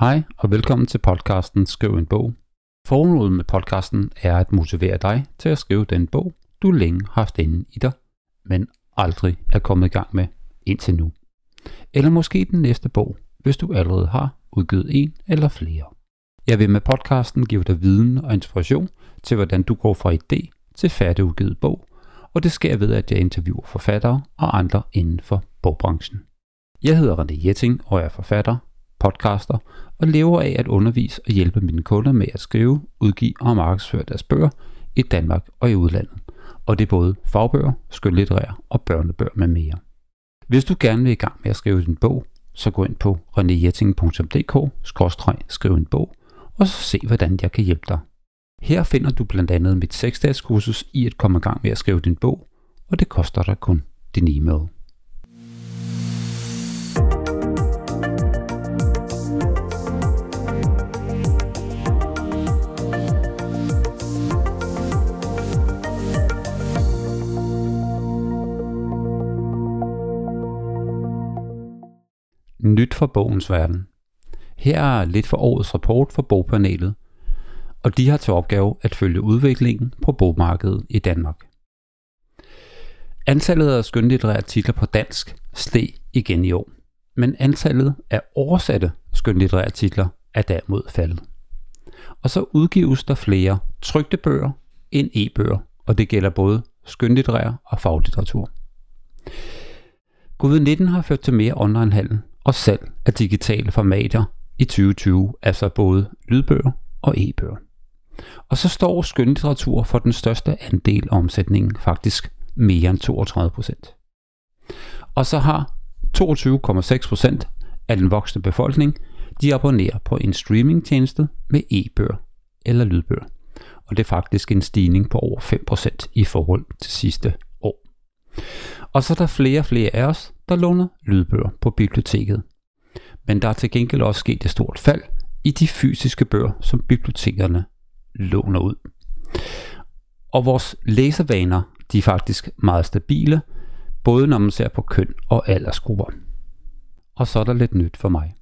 Hej og velkommen til podcasten Skriv en bog. Formålet med podcasten er at motivere dig til at skrive den bog, du længe har haft inde i dig, men aldrig er kommet i gang med indtil nu. Eller måske den næste bog, hvis du allerede har udgivet en eller flere. Jeg vil med podcasten give dig viden og inspiration til, hvordan du går fra idé til færdigudgivet bog, og det sker ved, at jeg interviewer forfattere og andre inden for bogbranchen. Jeg hedder René Jetting og er forfatter, podcaster og lever af at undervise og hjælpe mine kunder med at skrive, udgive og markedsføre deres bøger i Danmark og i udlandet. Og det er både fagbøger, skønlitterære og børnebøger med mere. Hvis du gerne vil i gang med at skrive din bog, så gå ind på renéjetting.dk-skriv en bog, og så se hvordan jeg kan hjælpe dig. Her finder du blandt andet mit 6-dages kursus i at komme i gang med at skrive din bog, og det koster dig kun din e-mail. Nyt fra bogens verden. Her er lidt for årets rapport for bogpanelet, og de har til opgave at følge udviklingen på bogmarkedet i Danmark. Antallet af skønlitterære titler på dansk steg igen i år, men antallet af oversatte skønlitterære titler er derimod faldet. Og så udgives der flere trygte bøger end e-bøger, og det gælder både skønlitterær og faglitteratur. Covid-19 har ført til mere onlinehandel og salg af digitale formater i 2020, altså både lydbøger og e-bøger. Og så står skønlitteratur for den største andel af omsætningen, faktisk mere end 32 procent. Og så har 22,6 procent af den voksne befolkning, de abonnerer på en streamingtjeneste med e-bøger eller lydbøger. Og det er faktisk en stigning på over 5% i forhold til sidste år. Og så er der flere og flere af os, der låner lydbøger på biblioteket. Men der er til gengæld også sket et stort fald i de fysiske bøger, som bibliotekerne låner ud. Og vores læsevaner, de er faktisk meget stabile, både når man ser på køn og aldersgrupper. Og så er der lidt nyt for mig.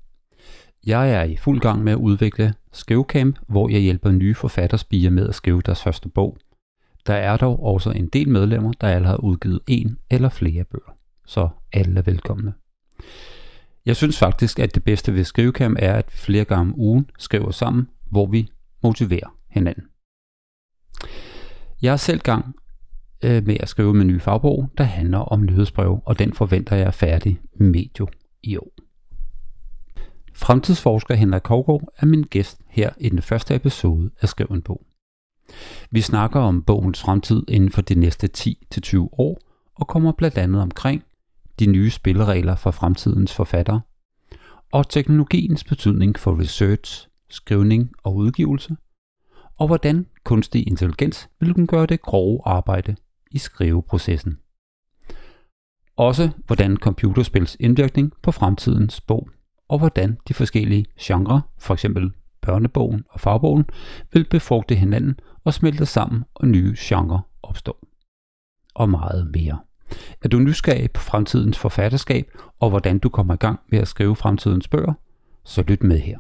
Jeg er i fuld gang med at udvikle Skrivecamp, hvor jeg hjælper nye forfatterspiger med at skrive deres første bog. Der er dog også en del medlemmer, der allerede har udgivet en eller flere bøger. Så alle er velkomne. Jeg synes faktisk, at det bedste ved Skrivecam er, at vi flere gange om ugen skriver sammen, hvor vi motiverer hinanden. Jeg er selv gang øh, med at skrive min nye fagbog, der handler om nyhedsbrev, og den forventer jeg er færdig medio i år. Fremtidsforsker Henrik Kovgaard er min gæst her i den første episode af Skriv en bog. Vi snakker om bogens fremtid inden for de næste 10-20 år, og kommer blandt andet omkring de nye spilleregler for fremtidens forfattere, og teknologiens betydning for research, skrivning og udgivelse, og hvordan kunstig intelligens vil kunne gøre det grove arbejde i skriveprocessen. Også hvordan computerspils indvirkning på fremtidens bog, og hvordan de forskellige genrer, f.eks. børnebogen og fagbogen, vil befrugte hinanden og smelte sammen, og nye genrer opstår. Og meget mere. Er du nysgerrig på fremtidens forfatterskab og hvordan du kommer i gang med at skrive fremtidens bøger, så lyt med her.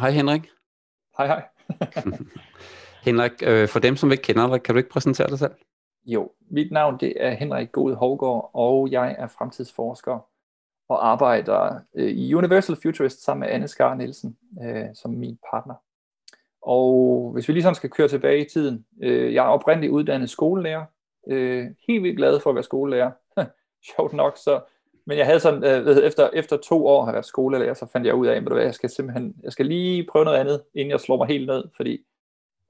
Hej Henrik. Hej hej. Henrik, øh, for dem som ikke kender dig, kan du ikke præsentere dig selv? Jo, mit navn det er Henrik God Hovgaard, og jeg er fremtidsforsker og arbejder øh, i Universal Futurist sammen med Anne Skar Nielsen øh, som min partner. Og hvis vi ligesom skal køre tilbage i tiden, øh, jeg er oprindeligt uddannet skolelærer, øh, helt vildt glad for at være skolelærer. Sjovt nok, så men jeg havde sådan, øh, efter, efter to år har været skolelærer, så fandt jeg ud af, at jeg skal simpelthen, jeg skal lige prøve noget andet, inden jeg slår mig helt ned, fordi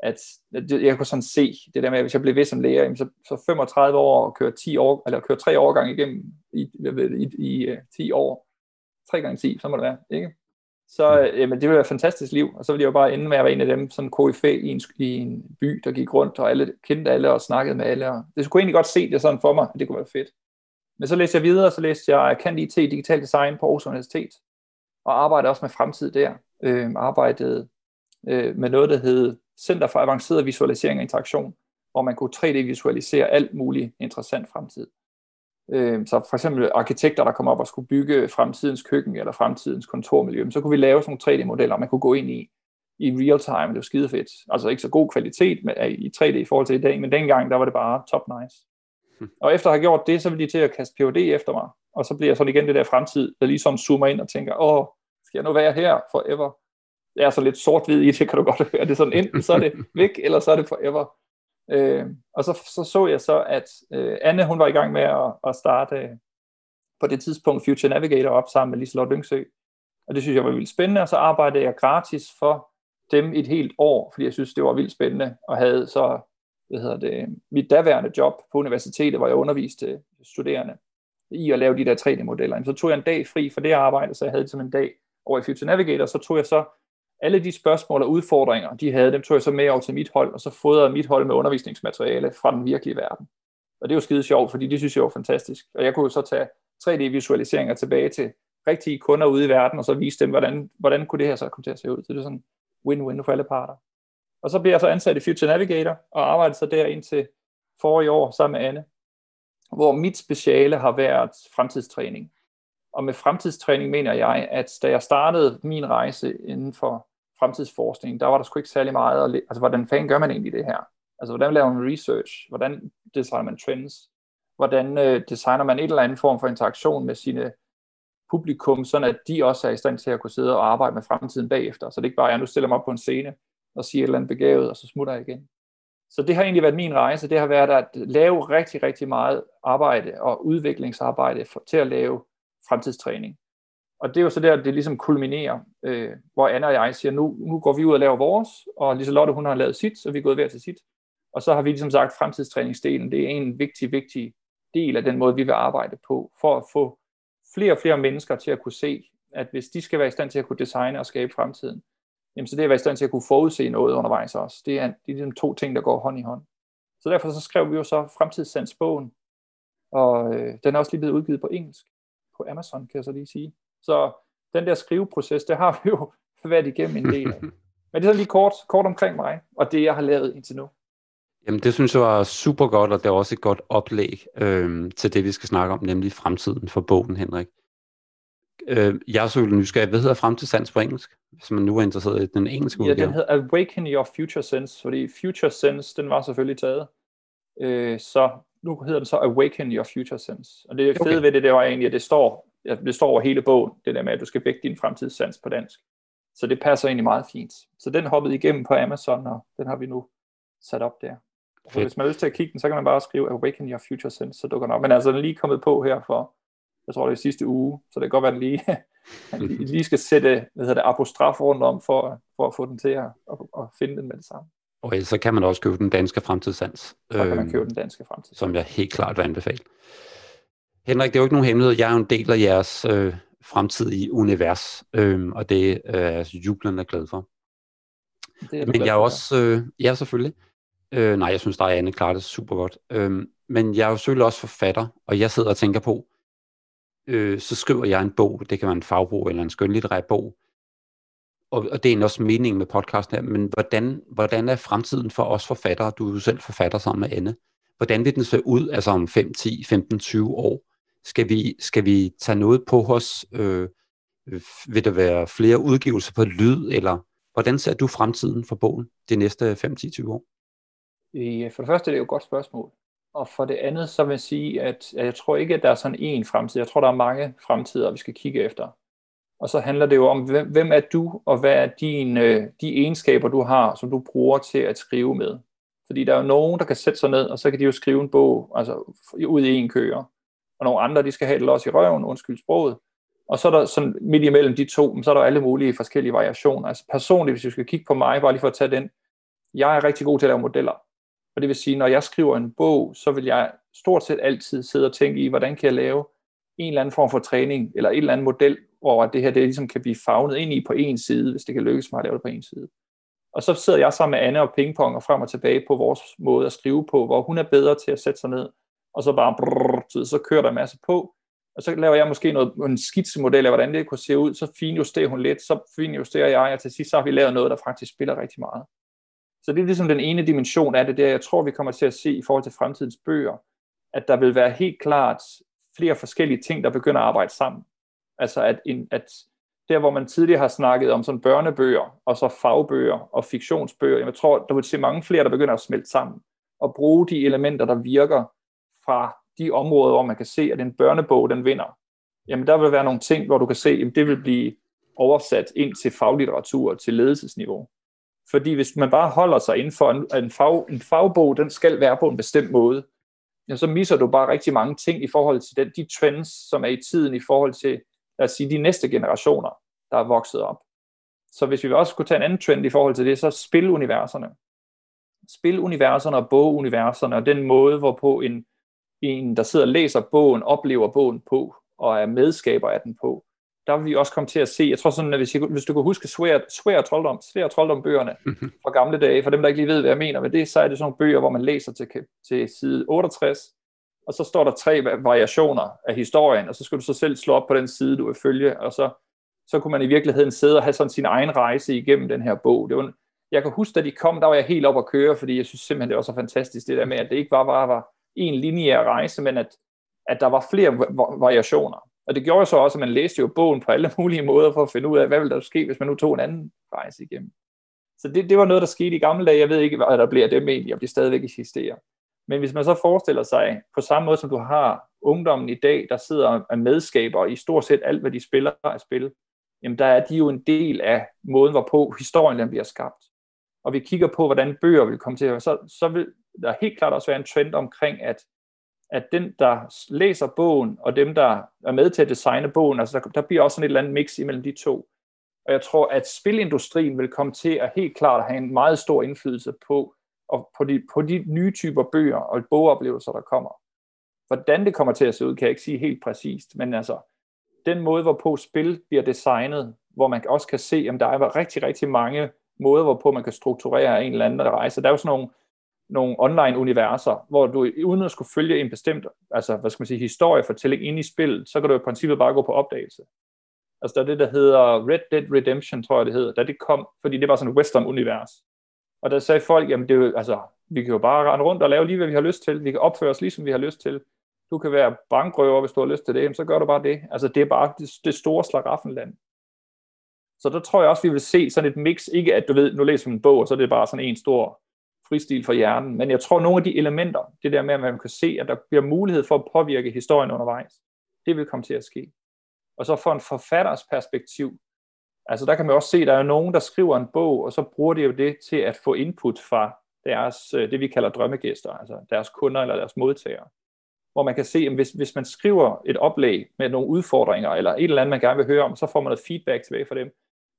at, at jeg kunne sådan se det der med, at hvis jeg blev ved som lærer, så, så 35 år og køre 10 år, eller køre 3 årgange igennem i, i, i, øh, i 10 år, 3 gange 10, så må det være, ikke? Så mm. jamen, det ville være et fantastisk liv, og så ville jeg jo bare ende med at være en af dem, sådan KFA i en, i en by, der gik rundt, og alle kendte alle og snakkede med alle, og det skulle egentlig godt se det sådan for mig, at det kunne være fedt. Men så læste jeg videre, så læste jeg Cand IT Digital Design på Aarhus Universitet, og arbejdede også med fremtid der. Øh, arbejdede øh, med noget, der hed Center for Avanceret Visualisering og Interaktion, hvor man kunne 3D-visualisere alt muligt interessant fremtid. Øh, så for eksempel arkitekter, der kommer op og skulle bygge fremtidens køkken eller fremtidens kontormiljø, så kunne vi lave sådan nogle 3D-modeller, man kunne gå ind i i real time. Det var skide fedt. Altså ikke så god kvalitet med, i 3D i forhold til i dag, men dengang, der var det bare top nice. Hmm. Og efter at have gjort det, så ville de til at kaste PhD efter mig. Og så bliver jeg sådan igen det der fremtid, der ligesom zoomer ind og tænker, åh, skal jeg nu være her forever? Det er så lidt sort-hvid i det, kan du godt høre. Det er sådan, enten så er det væk, eller så er det forever. Øh, og så, så så jeg så, at øh, Anne, hun var i gang med at, at starte øh, på det tidspunkt Future Navigator op sammen med Liselotte Lyngsø. Og det synes jeg var vildt spændende, og så arbejdede jeg gratis for dem et helt år, fordi jeg synes, det var vildt spændende, og havde så hvad hedder det, mit daværende job på universitetet, hvor jeg underviste studerende i at lave de der 3D-modeller. Så tog jeg en dag fri for det arbejde, så jeg havde det som en dag over i Future Navigator, så tog jeg så alle de spørgsmål og udfordringer, de havde, dem tog jeg så med over til mit hold, og så fodrede mit hold med undervisningsmateriale fra den virkelige verden. Og det var skide sjovt, fordi det synes jeg var fantastisk. Og jeg kunne jo så tage 3D-visualiseringer tilbage til rigtige kunder ude i verden, og så vise dem, hvordan, hvordan kunne det her så komme til at se ud. Så det er sådan win-win for alle parter. Og så bliver jeg så ansat i Future Navigator, og arbejdede så der indtil forrige år sammen med Anne, hvor mit speciale har været fremtidstræning. Og med fremtidstræning mener jeg, at da jeg startede min rejse inden for fremtidsforskning, der var der sgu ikke særlig meget, at, altså hvordan fanden gør man egentlig det her? Altså hvordan laver man research? Hvordan designer man trends? Hvordan øh, designer man et eller andet form for interaktion med sine publikum, sådan at de også er i stand til at kunne sidde og arbejde med fremtiden bagefter. Så det ikke bare er, at nu stiller mig op på en scene og siger et eller andet begavet, og så smutter jeg igen. Så det har egentlig været min rejse. Det har været at lave rigtig, rigtig meget arbejde og udviklingsarbejde for, til at lave fremtidstræning. Og det er jo så der, det ligesom kulminerer, øh, hvor Anna og jeg siger, nu, nu går vi ud og laver vores, og Liselotte hun har lavet sit, så vi er gået hver til sit. Og så har vi ligesom sagt, fremtidstræningsdelen, det er en vigtig, vigtig del af den måde, vi vil arbejde på, for at få flere og flere mennesker til at kunne se, at hvis de skal være i stand til at kunne designe og skabe fremtiden, jamen så det at være i stand til at kunne forudse noget undervejs også. Det er, det er ligesom to ting, der går hånd i hånd. Så derfor så skrev vi jo så Fremtidssandsbogen, og øh, den er også lige blevet udgivet på engelsk på Amazon, kan jeg så lige sige. Så den der skriveproces, det har vi jo været igennem en del af. Men det er så lige kort, kort omkring mig, og det jeg har lavet indtil nu. Jamen det synes jeg var super godt, og det er også et godt oplæg øh, til det, vi skal snakke om, nemlig fremtiden for bogen, Henrik. Øh, jeg er så nysgerrig. Hvad hedder fremtidssans på engelsk, hvis man nu er interesseret i den engelske udgave? Ja, den hedder Awaken Your Future Sense, fordi Future Sense, den var selvfølgelig taget. Øh, så nu hedder den så Awaken Your Future Sense. Og det fede okay. ved det, det var egentlig, at det står, det står over hele bogen, det der med, at du skal vække din fremtidssans på dansk. Så det passer egentlig meget fint. Så den hoppede igennem på Amazon, og den har vi nu sat op der. Så hvis man har lyst til at kigge den, så kan man bare skrive Awaken Your Future Sense, så dukker den op. Men altså, den er lige kommet på her for, jeg tror det er sidste uge, så det kan godt være, at den lige, lige skal sætte hvad hedder det, apostraf rundt om, for, for at få den til at, at, at finde den med det samme. Og så kan man også købe den danske fremtidssans. Så kan man øhm, købe den danske fremtidssans. Som jeg helt klart vil anbefale. Henrik, det er jo ikke nogen hemmelighed. Jeg er jo en del af jeres øh, fremtidige univers, øh, og det er jeg jublende glad for. Det er Men jeg er også, øh, ja selvfølgelig, Øh, nej, jeg synes, der er Anne klarer det super godt. Øh, men jeg er jo selvfølgelig også forfatter, og jeg sidder og tænker på, øh, så skriver jeg en bog, det kan være en fagbog eller en skønlitterær bog, og, og det er også meningen med podcasten her, men hvordan, hvordan er fremtiden for os forfattere, du er jo selv forfatter sammen med Anne, hvordan vil den se ud, altså om 5, 10, 15, 20 år? Skal vi, skal vi tage noget på os? Øh, vil der være flere udgivelser på lyd, eller hvordan ser du fremtiden for bogen de næste 5, 10, 20 år? For det første er det jo et godt spørgsmål. Og for det andet, så vil jeg sige, at jeg tror ikke, at der er sådan en fremtid. Jeg tror, der er mange fremtider, vi skal kigge efter. Og så handler det jo om, hvem, hvem er du, og hvad er dine, øh, de egenskaber, du har, som du bruger til at skrive med. Fordi der er jo nogen, der kan sætte sig ned, og så kan de jo skrive en bog altså, ud i en køer. Og nogle andre, de skal have det også i røven, undskyld sproget. Og så er der sådan midt imellem de to, så er der alle mulige forskellige variationer. Altså personligt, hvis vi skal kigge på mig, bare lige for at tage den, jeg er rigtig god til at lave modeller. Og det vil sige, når jeg skriver en bog, så vil jeg stort set altid sidde og tænke i, hvordan kan jeg lave en eller anden form for træning, eller en eller anden model, hvor det her det ligesom kan blive fagnet ind i på en side, hvis det kan lykkes mig at lave det på en side. Og så sidder jeg sammen med Anne og pingpong og frem og tilbage på vores måde at skrive på, hvor hun er bedre til at sætte sig ned, og så bare brrr, så kører der en masse på, og så laver jeg måske noget, en skitsemodel af, hvordan det kunne se ud, så finjusterer hun lidt, så finjusterer jeg, og til sidst så har vi lavet noget, der faktisk spiller rigtig meget. Så det er ligesom den ene dimension af det, der jeg tror, vi kommer til at se i forhold til fremtidens bøger, at der vil være helt klart flere forskellige ting, der begynder at arbejde sammen. Altså at, en, at der, hvor man tidligere har snakket om sådan børnebøger, og så fagbøger og fiktionsbøger, jeg tror, der vil se mange flere, der begynder at smelte sammen, og bruge de elementer, der virker fra de områder, hvor man kan se, at en børnebog, den vinder. Jamen der vil være nogle ting, hvor du kan se, at det vil blive oversat ind til faglitteratur, til ledelsesniveau. Fordi hvis man bare holder sig inden for en, en, fag, en fagbog, den skal være på en bestemt måde, ja, så misser du bare rigtig mange ting i forhold til den, de trends, som er i tiden i forhold til, lad os sige, de næste generationer, der er vokset op. Så hvis vi også kunne tage en anden trend i forhold til det, så spiluniverserne. Spiluniverserne og boguniverserne, og den måde, hvorpå en, en, der sidder og læser bogen, oplever bogen på, og er medskaber af den på, der vil vi også komme til at se, jeg tror sådan, at hvis, jeg, hvis du kan huske svær, svær trolddom, svær trolddom bøgerne mm-hmm. fra gamle dage, for dem, der ikke lige ved, hvad jeg mener med det, så er det sådan nogle bøger, hvor man læser til, til side 68, og så står der tre variationer af historien, og så skal du så selv slå op på den side, du vil følge, og så, så kunne man i virkeligheden sidde og have sådan sin egen rejse igennem den her bog. Det var, jeg kan huske, da de kom, der var jeg helt op at køre, fordi jeg synes simpelthen, det var så fantastisk, det der med, at det ikke bare var, var en lineær rejse, men at, at der var flere variationer. Og det gjorde så også, at man læste jo bogen på alle mulige måder for at finde ud af, hvad ville der ske, hvis man nu tog en anden rejse igennem. Så det, det var noget, der skete i gamle dage. Jeg ved ikke, hvad der bliver af dem egentlig, om de stadigvæk eksisterer. Men hvis man så forestiller sig, på samme måde som du har ungdommen i dag, der sidder og medskaber i stort set alt, hvad de spiller af spil, jamen der er de jo en del af måden, hvorpå historien den bliver skabt. Og vi kigger på, hvordan bøger vil komme til, så, så vil der helt klart også være en trend omkring, at at den, der læser bogen, og dem, der er med til at designe bogen, altså der, der bliver også sådan et eller andet mix imellem de to. Og jeg tror, at spilindustrien vil komme til at helt klart have en meget stor indflydelse på, og på, de, på de nye typer bøger og bogoplevelser, der kommer. Hvordan det kommer til at se ud, kan jeg ikke sige helt præcist, men altså, den måde, hvorpå spil bliver designet, hvor man også kan se, at der er rigtig, rigtig mange måder, hvorpå man kan strukturere en eller anden rejse. Der er jo sådan nogle nogle online-universer, hvor du uden at skulle følge en bestemt, altså hvad skal man sige, historiefortælling ind i spillet, så kan du i princippet bare gå på opdagelse. Altså der er det, der hedder Red Dead Redemption, tror jeg det hedder, da det kom, fordi det var sådan et western-univers. Og der sagde folk, jamen det er jo, altså, vi kan jo bare rende rundt og lave lige, hvad vi har lyst til. Vi kan opføre os lige, som vi har lyst til. Du kan være bankrøver, hvis du har lyst til det, jamen, så gør du bare det. Altså det er bare det, det store slaraffenland. Så der tror jeg også, vi vil se sådan et mix, ikke at du ved, nu læser man en bog, og så er det bare sådan en stor fristil for hjernen. Men jeg tror, nogle af de elementer, det der med, at man kan se, at der bliver mulighed for at påvirke historien undervejs, det vil komme til at ske. Og så fra en forfatters perspektiv, altså der kan man også se, at der er nogen, der skriver en bog, og så bruger de jo det til at få input fra deres, øh, det vi kalder drømmegæster, altså deres kunder eller deres modtagere. Hvor man kan se, at hvis, hvis man skriver et oplæg med nogle udfordringer, eller et eller andet, man gerne vil høre om, så får man noget feedback tilbage fra dem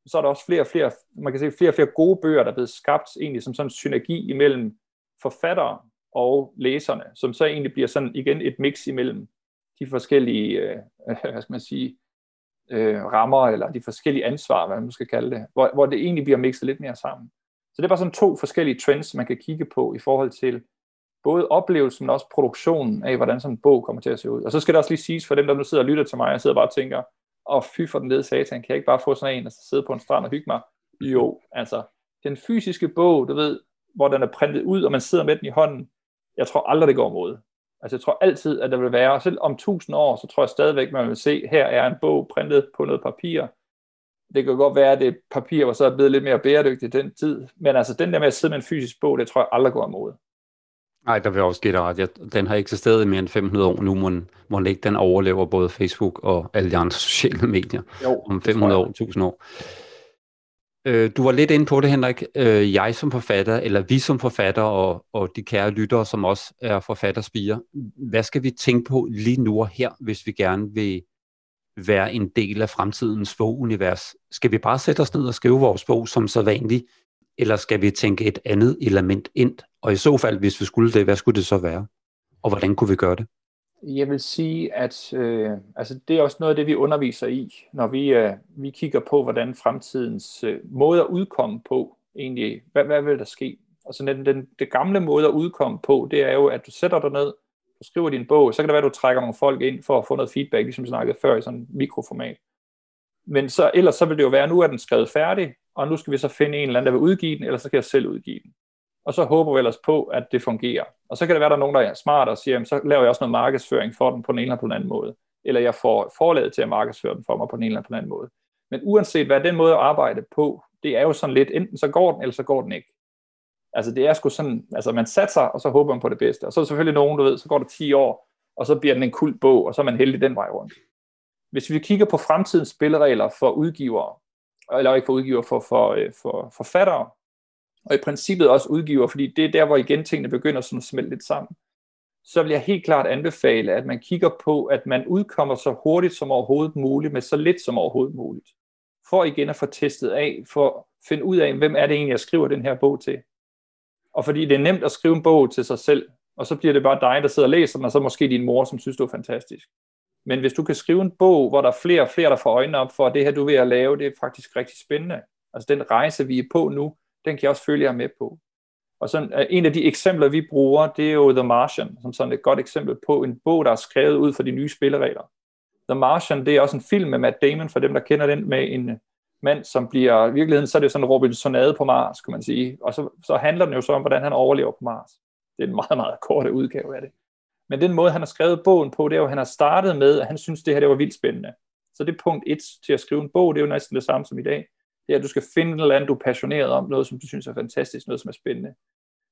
så er der også flere og flere, man kan se flere og flere gode bøger, der er blevet skabt egentlig som sådan en synergi imellem forfattere og læserne, som så egentlig bliver sådan igen et mix imellem de forskellige, øh, hvad skal man sige, øh, rammer, eller de forskellige ansvar, hvad man skal kalde det, hvor, hvor det egentlig bliver mixet lidt mere sammen. Så det er bare sådan to forskellige trends, man kan kigge på i forhold til både oplevelsen, men også produktionen af, hvordan sådan en bog kommer til at se ud. Og så skal det også lige siges for dem, der nu sidder og lytter til mig, og sidder bare og tænker, og fy for den lede satan, kan jeg ikke bare få sådan en, og så sidde på en strand og hygge mig? Jo, altså, den fysiske bog, du ved, hvor den er printet ud, og man sidder med den i hånden, jeg tror aldrig, det går mod. Altså, jeg tror altid, at der vil være, selv om tusind år, så tror jeg stadigvæk, man vil se, her er en bog printet på noget papir. Det kan godt være, at det papir var så blevet lidt mere bæredygtigt den tid, men altså, den der med at sidde med en fysisk bog, det tror jeg aldrig går imod. Nej, der vil også give dig ret. Den har eksisteret i mere end 500 år nu, må, må den ikke den overlever både Facebook og alle de andre sociale medier jo, om 500 år, 1000 år. Øh, du var lidt inde på det, Henrik. Øh, jeg som forfatter, eller vi som forfatter, og, og de kære lyttere, som også er forfatterspiger, hvad skal vi tænke på lige nu og her, hvis vi gerne vil være en del af fremtidens bogunivers? Skal vi bare sætte os ned og skrive vores bog som så vanligt, eller skal vi tænke et andet element ind? Og i så fald, hvis vi skulle det, hvad skulle det så være? Og hvordan kunne vi gøre det? Jeg vil sige, at øh, altså det er også noget af det, vi underviser i, når vi, øh, vi kigger på, hvordan fremtidens øh, måde at udkomme på egentlig, hvad, hvad vil der ske? Altså den, den, det gamle måde at udkomme på, det er jo, at du sætter dig ned, du skriver din bog, så kan det være, at du trækker nogle folk ind for at få noget feedback, ligesom vi snakkede før i sådan en mikroformat. Men så, ellers så vil det jo være, at nu er den skrevet færdig, og nu skal vi så finde en eller anden, der vil udgive den, eller så kan jeg selv udgive den. og så håber vi ellers på, at det fungerer. Og så kan det være, at der er nogen, der er smart og siger, jamen, så laver jeg også noget markedsføring for den på den ene eller på den anden måde. Eller jeg får forladet til at markedsføre den for mig på den ene eller på den anden måde. Men uanset hvad den måde at arbejde på, det er jo sådan lidt, enten så går den, eller så går den ikke. Altså det er sgu sådan, altså man satser, og så håber man på det bedste. Og så er der selvfølgelig nogen, du ved, så går der 10 år, og så bliver den en kult bog, og så er man heldig den vej rundt. Hvis vi kigger på fremtidens spilleregler for udgivere, eller ikke for udgiver, for, for, øh, for forfattere, og i princippet også udgiver, fordi det er der, hvor igen tingene begynder sådan at smelte lidt sammen, så vil jeg helt klart anbefale, at man kigger på, at man udkommer så hurtigt som overhovedet muligt, med så lidt som overhovedet muligt. For igen at få testet af, for at finde ud af, hvem er det egentlig, jeg skriver den her bog til. Og fordi det er nemt at skrive en bog til sig selv, og så bliver det bare dig, der sidder og læser den, og så måske din mor, som synes, du er fantastisk. Men hvis du kan skrive en bog, hvor der er flere og flere, der får øjnene op for, at det her, du er ved at lave, det er faktisk rigtig spændende. Altså den rejse, vi er på nu, den kan jeg også følge jer med på. Og sådan, øh, en af de eksempler, vi bruger, det er jo The Martian, som sådan et godt eksempel på en bog, der er skrevet ud for de nye spilleregler. The Martian, det er også en film med Matt Damon, for dem, der kender den, med en øh, mand, som bliver, i virkeligheden, så er det sådan en Robinsonade på Mars, kan man sige. Og så, så handler den jo så om, hvordan han overlever på Mars. Det er en meget, meget kort udgave af det. Men den måde, han har skrevet bogen på, det er jo, at han har startet med, at han synes, det her det var vildt spændende. Så det er punkt et til at skrive en bog, det er jo næsten det samme som i dag. Det er, at du skal finde noget andet, du er passioneret om, noget, som du synes er fantastisk, noget, som er spændende.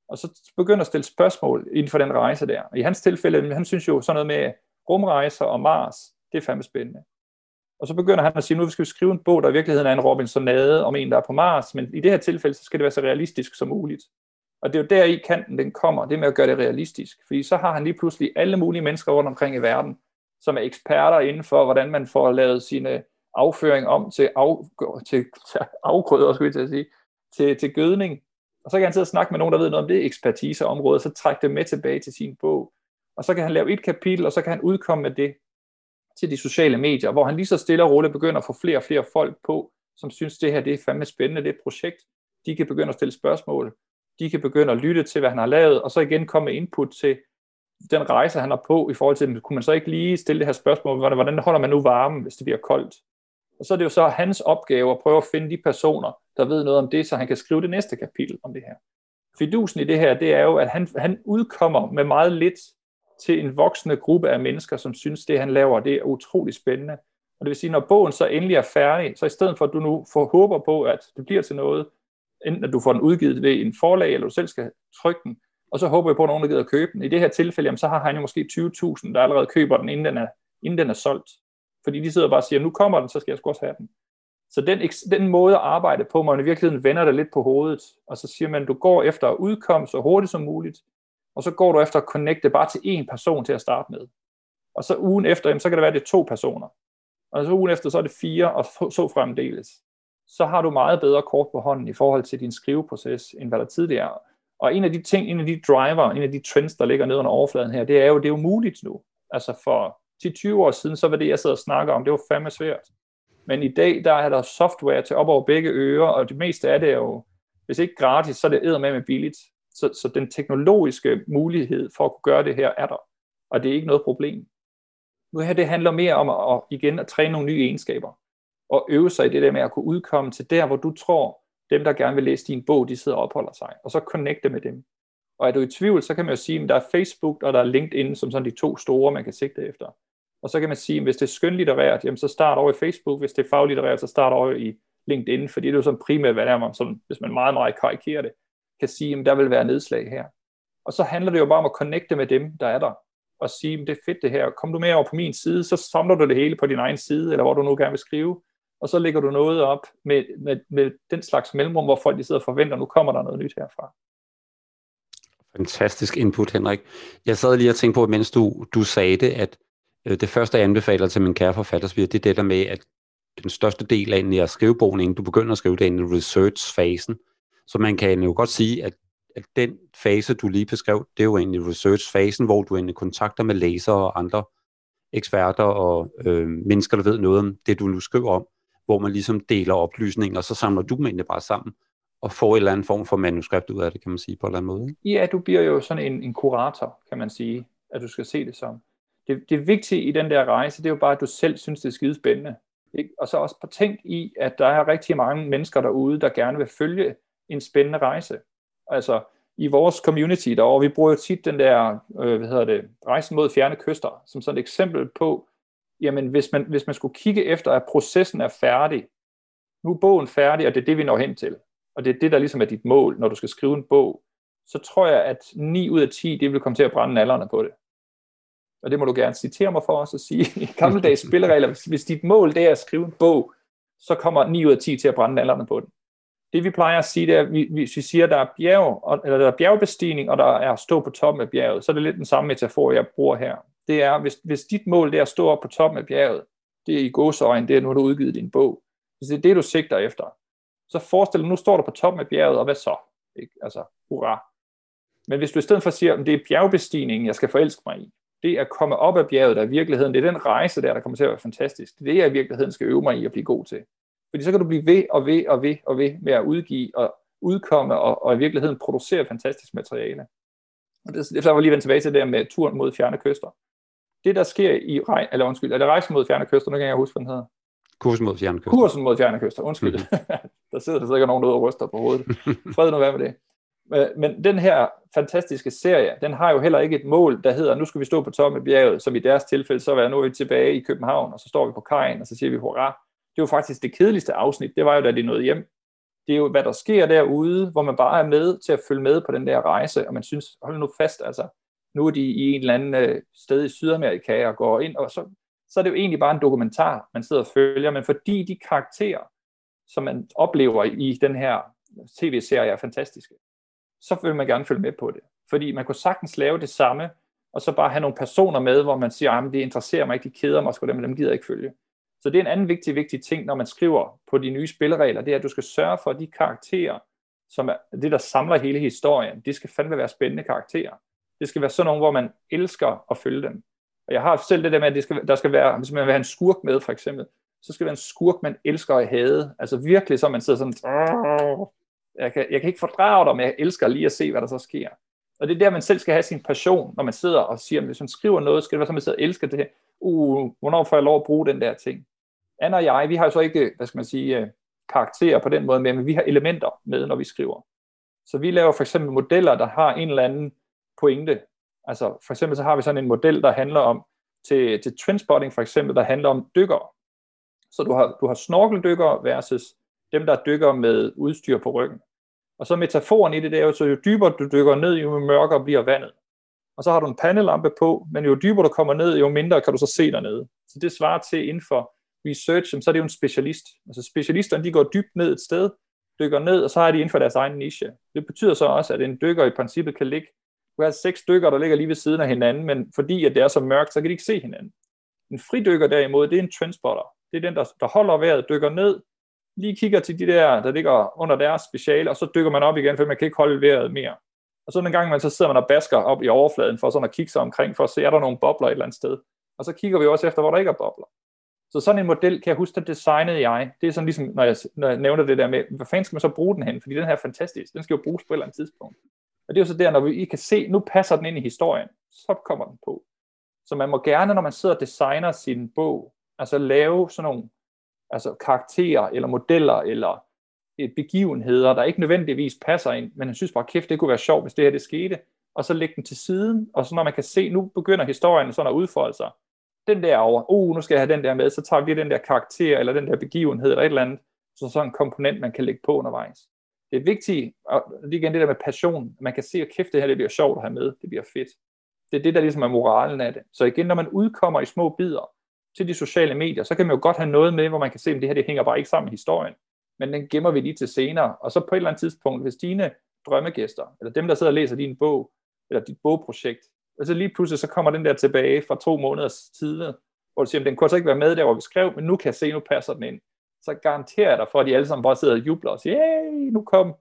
Og så begynder at stille spørgsmål inden for den rejse der. Og I hans tilfælde, han synes jo sådan noget med rumrejser og Mars, det er fandme spændende. Og så begynder han at sige, nu skal vi skrive en bog, der i virkeligheden er en Robinsonade om en, der er på Mars, men i det her tilfælde, så skal det være så realistisk som muligt. Og det er jo der i kanten, den kommer, det med at gøre det realistisk. Fordi så har han lige pludselig alle mulige mennesker rundt omkring i verden, som er eksperter inden for, hvordan man får lavet sine afføring om til, af, til, til afgrøder, skulle jeg til at sige, til, til gødning. Og så kan han sidde og snakke med nogen, der ved noget om det ekspertiseområde, og så trække det med tilbage til sin bog. Og så kan han lave et kapitel, og så kan han udkomme med det til de sociale medier, hvor han lige så stille og roligt begynder at få flere og flere folk på, som synes, det her det er fandme spændende, det er et projekt. De kan begynde at stille spørgsmål de kan begynde at lytte til, hvad han har lavet, og så igen komme med input til den rejse, han har på, i forhold til, kunne man så ikke lige stille det her spørgsmål, hvordan holder man nu varmen, hvis det bliver koldt? Og så er det jo så hans opgave at prøve at finde de personer, der ved noget om det, så han kan skrive det næste kapitel om det her. Fidusen i det her, det er jo, at han, han udkommer med meget lidt til en voksende gruppe af mennesker, som synes, det han laver, det er utrolig spændende. Og det vil sige, når bogen så endelig er færdig, så i stedet for, at du nu får håber på, at det bliver til noget, enten at du får den udgivet ved en forlag, eller du selv skal trykke den, og så håber jeg på, at nogen der gider at købe den. I det her tilfælde, jamen, så har han jo måske 20.000, der allerede køber den, inden den, er, inden den er solgt. Fordi de sidder bare og siger, nu kommer den, så skal jeg sgu også have den. Så den, den måde at arbejde på, man i virkeligheden vender det lidt på hovedet, og så siger man, du går efter at udkomme så hurtigt som muligt, og så går du efter at connecte bare til én person til at starte med. Og så ugen efter, jamen, så kan det være, at det er to personer. Og så ugen efter, så er det fire, og så fremdeles så har du meget bedre kort på hånden i forhold til din skriveproces, end hvad der tidligere er. Og en af de ting, en af de driver, en af de trends, der ligger nede under overfladen her, det er jo, det er jo muligt nu. Altså for 10-20 år siden, så var det, jeg sad og snakker om, det var fandme svært. Men i dag, der er der software til op over begge ører, og det meste af det er jo, hvis ikke gratis, så er det eddermame med billigt. Så, så den teknologiske mulighed for at kunne gøre det her er der. Og det er ikke noget problem. Nu her, det handler mere om at, at igen at træne nogle nye egenskaber og øve sig i det der med at kunne udkomme til der, hvor du tror, dem, der gerne vil læse din bog, de sidder og opholder sig, og så connecte med dem. Og er du i tvivl, så kan man jo sige, at der er Facebook og der er LinkedIn som sådan de to store, man kan sigte efter. Og så kan man sige, at hvis det er skønlitterært, jamen så start over i Facebook. Hvis det er faglitterært, så start over i LinkedIn, fordi det er jo sådan primært, hvad der man sådan, hvis man meget, meget karikerer det, kan sige, at der vil være nedslag her. Og så handler det jo bare om at connecte med dem, der er der, og sige, at det er fedt det her, kom du med over på min side, så samler du det hele på din egen side, eller hvor du nu gerne vil skrive, og så lægger du noget op med, med, med den slags mellemrum, hvor folk de sidder og forventer, nu kommer der noget nyt herfra. Fantastisk input, Henrik. Jeg sad lige og tænkte på, mens du, du sagde det, at øh, det første, jeg anbefaler til min kære forfattersvir, det er det der med, at den største del af at skrivebogen, inden du begynder at skrive det, er research-fasen. Så man kan jo godt sige, at, at den fase, du lige beskrev, det er jo egentlig research-fasen, hvor du egentlig kontakter med læsere og andre eksperter og øh, mennesker, der ved noget om det, du nu skriver om hvor man ligesom deler oplysninger, og så samler du dem egentlig bare sammen, og får en eller anden form for manuskript ud af det, kan man sige, på en eller anden måde. Ikke? Ja, du bliver jo sådan en, en kurator, kan man sige, at du skal se det som. Det, det vigtige i den der rejse, det er jo bare, at du selv synes, det er skide spændende. Ikke? Og så også på tænk i, at der er rigtig mange mennesker derude, der gerne vil følge en spændende rejse. Altså, i vores community derovre, vi bruger jo tit den der, øh, hvad hedder det, rejsen mod fjerne kyster, som sådan et eksempel på, jamen hvis man, hvis man skulle kigge efter, at processen er færdig, nu er bogen færdig, og det er det, vi når hen til, og det er det, der ligesom er dit mål, når du skal skrive en bog, så tror jeg, at 9 ud af 10, det vil komme til at brænde nallerne på det. Og det må du gerne citere mig for også at sige. I gammeldags spilleregler, hvis, hvis dit mål det er at skrive en bog, så kommer 9 ud af 10 til at brænde nallerne på den. Det vi plejer at sige, det er, hvis vi siger, at der er, bjerg, eller der er bjergbestigning, og der er at stå på toppen af bjerget, så er det lidt den samme metafor, jeg bruger her. Det er, hvis, hvis dit mål det er at stå op på toppen af bjerget, det er i gåsøjne, det er nu, du har udgivet din bog. Hvis det er det, du sigter efter, så forestil dig, nu står du på toppen af bjerget, og hvad så? Ikke? Altså, hurra. Men hvis du i stedet for siger, at det er bjergbestigningen, jeg skal forelske mig i, det at komme op af bjerget, der er virkeligheden, det er den rejse der, der kommer til at være fantastisk. Det er det, jeg i virkeligheden skal øve mig i at blive god til. Fordi så kan du blive ved og ved og ved og ved med at udgive og udkomme og, og i virkeligheden producere fantastisk materiale. Og det, derfor var lige vendt tilbage til det der med turen mod fjerne kyster. Det, der sker i, eller undskyld, er det rejsen mod fjerne kyster, nu kan jeg huske, hvad den hedder. Kursen mod fjerne kyster. Kursen mod fjerne kyster, undskyld. Mm. der sidder der sikkert nogen derude og ryster på hovedet. Fred nu være med det. Men den her fantastiske serie, den har jo heller ikke et mål, der hedder, nu skal vi stå på toppen af bjerget, som i deres tilfælde, så er nu vi tilbage i København, og så står vi på kajen, og så siger vi hurra. Det er jo faktisk det kedeligste afsnit, det var jo, da de nåede hjem. Det er jo, hvad der sker derude, hvor man bare er med til at følge med på den der rejse, og man synes, hold nu fast, altså, nu er de i en eller anden øh, sted i Sydamerika og går ind, og så, så er det jo egentlig bare en dokumentar, man sidder og følger, men fordi de karakterer, som man oplever i den her tv-serie, er fantastiske, så vil man gerne følge med på det. Fordi man kunne sagtens lave det samme, og så bare have nogle personer med, hvor man siger, ah, at det interesserer mig ikke, de keder mig, og dem, dem gider jeg ikke følge. Så det er en anden vigtig, vigtig ting, når man skriver på de nye spilleregler, det er, at du skal sørge for, at de karakterer, som er det, der samler hele historien, det skal fandme være spændende karakterer. Det skal være sådan nogle, hvor man elsker at følge dem. Og jeg har selv det der med, at det skal, der skal være, hvis man vil have en skurk med, for eksempel, så skal det være en skurk, man elsker at have. Altså virkelig, så man sidder sådan, jeg kan, jeg kan ikke fordrage dig, men jeg elsker lige at se, hvad der så sker. Og det er der, man selv skal have sin passion, når man sidder og siger, hvis man skriver noget, skal det være sådan, man sidder og elsker det her. Uh, hvornår får jeg lov at bruge den der ting? Anna og jeg, vi har jo så ikke, hvad skal man sige, øh, karakterer på den måde med, men vi har elementer med, når vi skriver. Så vi laver for eksempel modeller, der har en eller anden pointe. Altså for eksempel så har vi sådan en model, der handler om, til, til trendspotting for eksempel, der handler om dykker. Så du har, du har snorkeldykker versus dem, der dykker med udstyr på ryggen. Og så metaforen i det, det er jo, så jo dybere du dykker ned, jo mørkere bliver vandet. Og så har du en pandelampe på, men jo dybere du kommer ned, jo mindre kan du så se dernede. Så det svarer til inden for research, så er det jo en specialist. Altså specialisterne, de går dybt ned et sted, dykker ned, og så har de inden for deres egen niche. Det betyder så også, at en dykker i princippet kan ligge, du har seks dykker, der ligger lige ved siden af hinanden, men fordi at det er så mørkt, så kan de ikke se hinanden. En fridykker derimod, det er en trendspotter. Det er den, der, der holder vejret, dykker ned, lige kigger til de der, der ligger under deres speciale, og så dykker man op igen, for man kan ikke holde vejret mere. Og så en gang man så sidder man og basker op i overfladen, for sådan at kigge sig omkring, for at se, er der nogle bobler et eller andet sted. Og så kigger vi også efter, hvor der ikke er bobler. Så sådan en model, kan jeg huske, den designede jeg. Det er sådan ligesom, når jeg, når jeg nævner det der med, hvad fanden skal man så bruge den hen? Fordi den her er fantastisk. Den skal jo bruges på et eller andet tidspunkt. Og det er jo så der, når vi I kan se, nu passer den ind i historien, så kommer den på. Så man må gerne, når man sidder og designer sin bog, altså lave sådan nogle altså karakterer eller modeller eller øh, begivenheder, der ikke nødvendigvis passer ind, men han synes bare, kæft, det kunne være sjovt, hvis det her det skete, og så lægge den til siden, og så når man kan se, nu begynder historien sådan at udfolde sig, den der over, uh, nu skal jeg have den der med, så tager vi den der karakter, eller den der begivenhed, eller et eller andet, så sådan en komponent, man kan lægge på undervejs. Det er vigtigt, og det er igen det der med passion, man kan se, at kæft, det her det bliver sjovt at have med, det bliver fedt. Det er det, der ligesom er moralen af det. Så igen, når man udkommer i små bidder, til de sociale medier, så kan man jo godt have noget med, hvor man kan se, at det her det hænger bare ikke sammen med historien. Men den gemmer vi lige til senere. Og så på et eller andet tidspunkt, hvis dine drømmegæster, eller dem, der sidder og læser din bog, eller dit bogprojekt, og så lige pludselig så kommer den der tilbage fra to måneders tid, hvor du siger, at den kunne altså ikke være med der, hvor vi skrev, men nu kan jeg se, nu passer den ind. Så garanterer jeg dig for, at de alle sammen bare sidder og jubler og siger, hey, nu kom